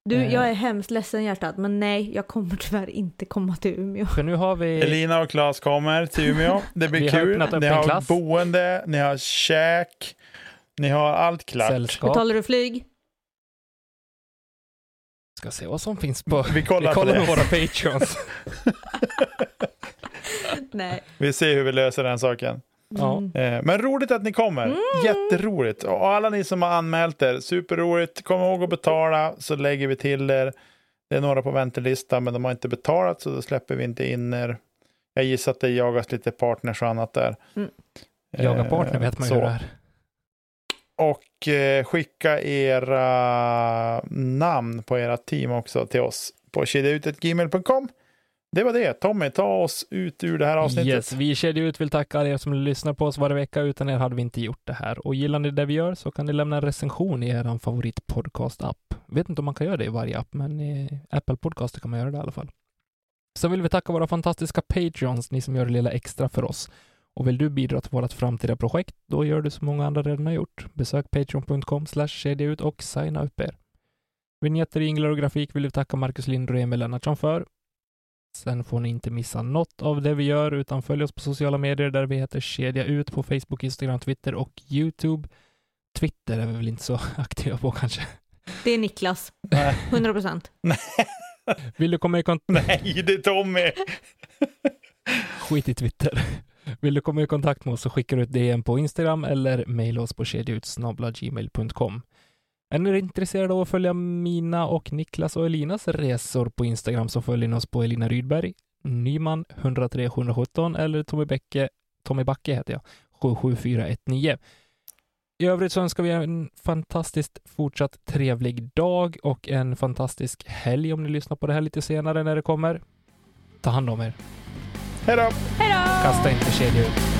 Du, Eh. jag är hemskt ledsen hjärtat, men nej, jag kommer tyvärr inte komma till Umeå. För nu har vi... Elina och Claes kommer till Umeå. Det blir kul. Ni har klass. boende, ni har käk, ni har allt klart. sällskap. Betalar du flyg? Ska se vad som finns på... Vi kollar, vi kollar på med våra patreons. Nej. Vi ser hur vi löser den saken. Mm. Men roligt att ni kommer. Mm. Jätteroligt. Och alla ni som har anmält er, superroligt. Kom ihåg att betala så lägger vi till er. Det är några på väntelistan men de har inte betalat så då släpper vi inte in er. Jag gissar att det jagas lite partners och annat där. Mm. Jaga Eh, partner vet man ju så. hur det är. Och eh, skicka era namn på era team också till oss på kedjautetgmail.com. Det var det. Tommy, ta oss ut ur det här avsnittet. Yes, vi i Kedja Ut vill tacka er som lyssnar på oss varje vecka. Utan er hade vi inte gjort det här. Och gillar ni det vi gör så kan ni lämna en recension i er favoritpodcast-app. Vet inte om man kan göra det i varje app, men i Apple Podcaster kan man göra det i alla fall. Så vill vi tacka våra fantastiska Patreons, ni som gör det lilla extra för oss. Och vill du bidra till vårt framtida projekt, då gör du som många andra redan har gjort. Besök patreon.com kedjaut och signa upp er. Vinjetter, jinglar och grafik vill vi tacka Marcus Lind och Emil Lennartsson för. Sen får ni inte missa något av det vi gör, utan följ oss på sociala medier där vi heter Kedja Ut på Facebook, Instagram, Twitter och YouTube. Twitter är vi väl inte så aktiva på kanske. Det är Niklas. Nej. 100 procent. Vill du komma i kontakt... Nej, det är Tommy. Skit i Twitter. Vill du komma i kontakt med oss så skickar du ett DM på Instagram eller mejla oss på kedjautsnabla.gmail.com. Är ni intresserade av att följa mina och Niklas och Elinas resor på Instagram så följer ni oss på Elina Rydberg, Nyman 103 717 eller Tommy Bäcke, Tommy Backe heter jag, 77419. I övrigt så önskar vi en fantastiskt fortsatt trevlig dag och en fantastisk helg om ni lyssnar på det här lite senare när det kommer. Ta hand om er. Hej då. Hej då! Kasta inte kedjor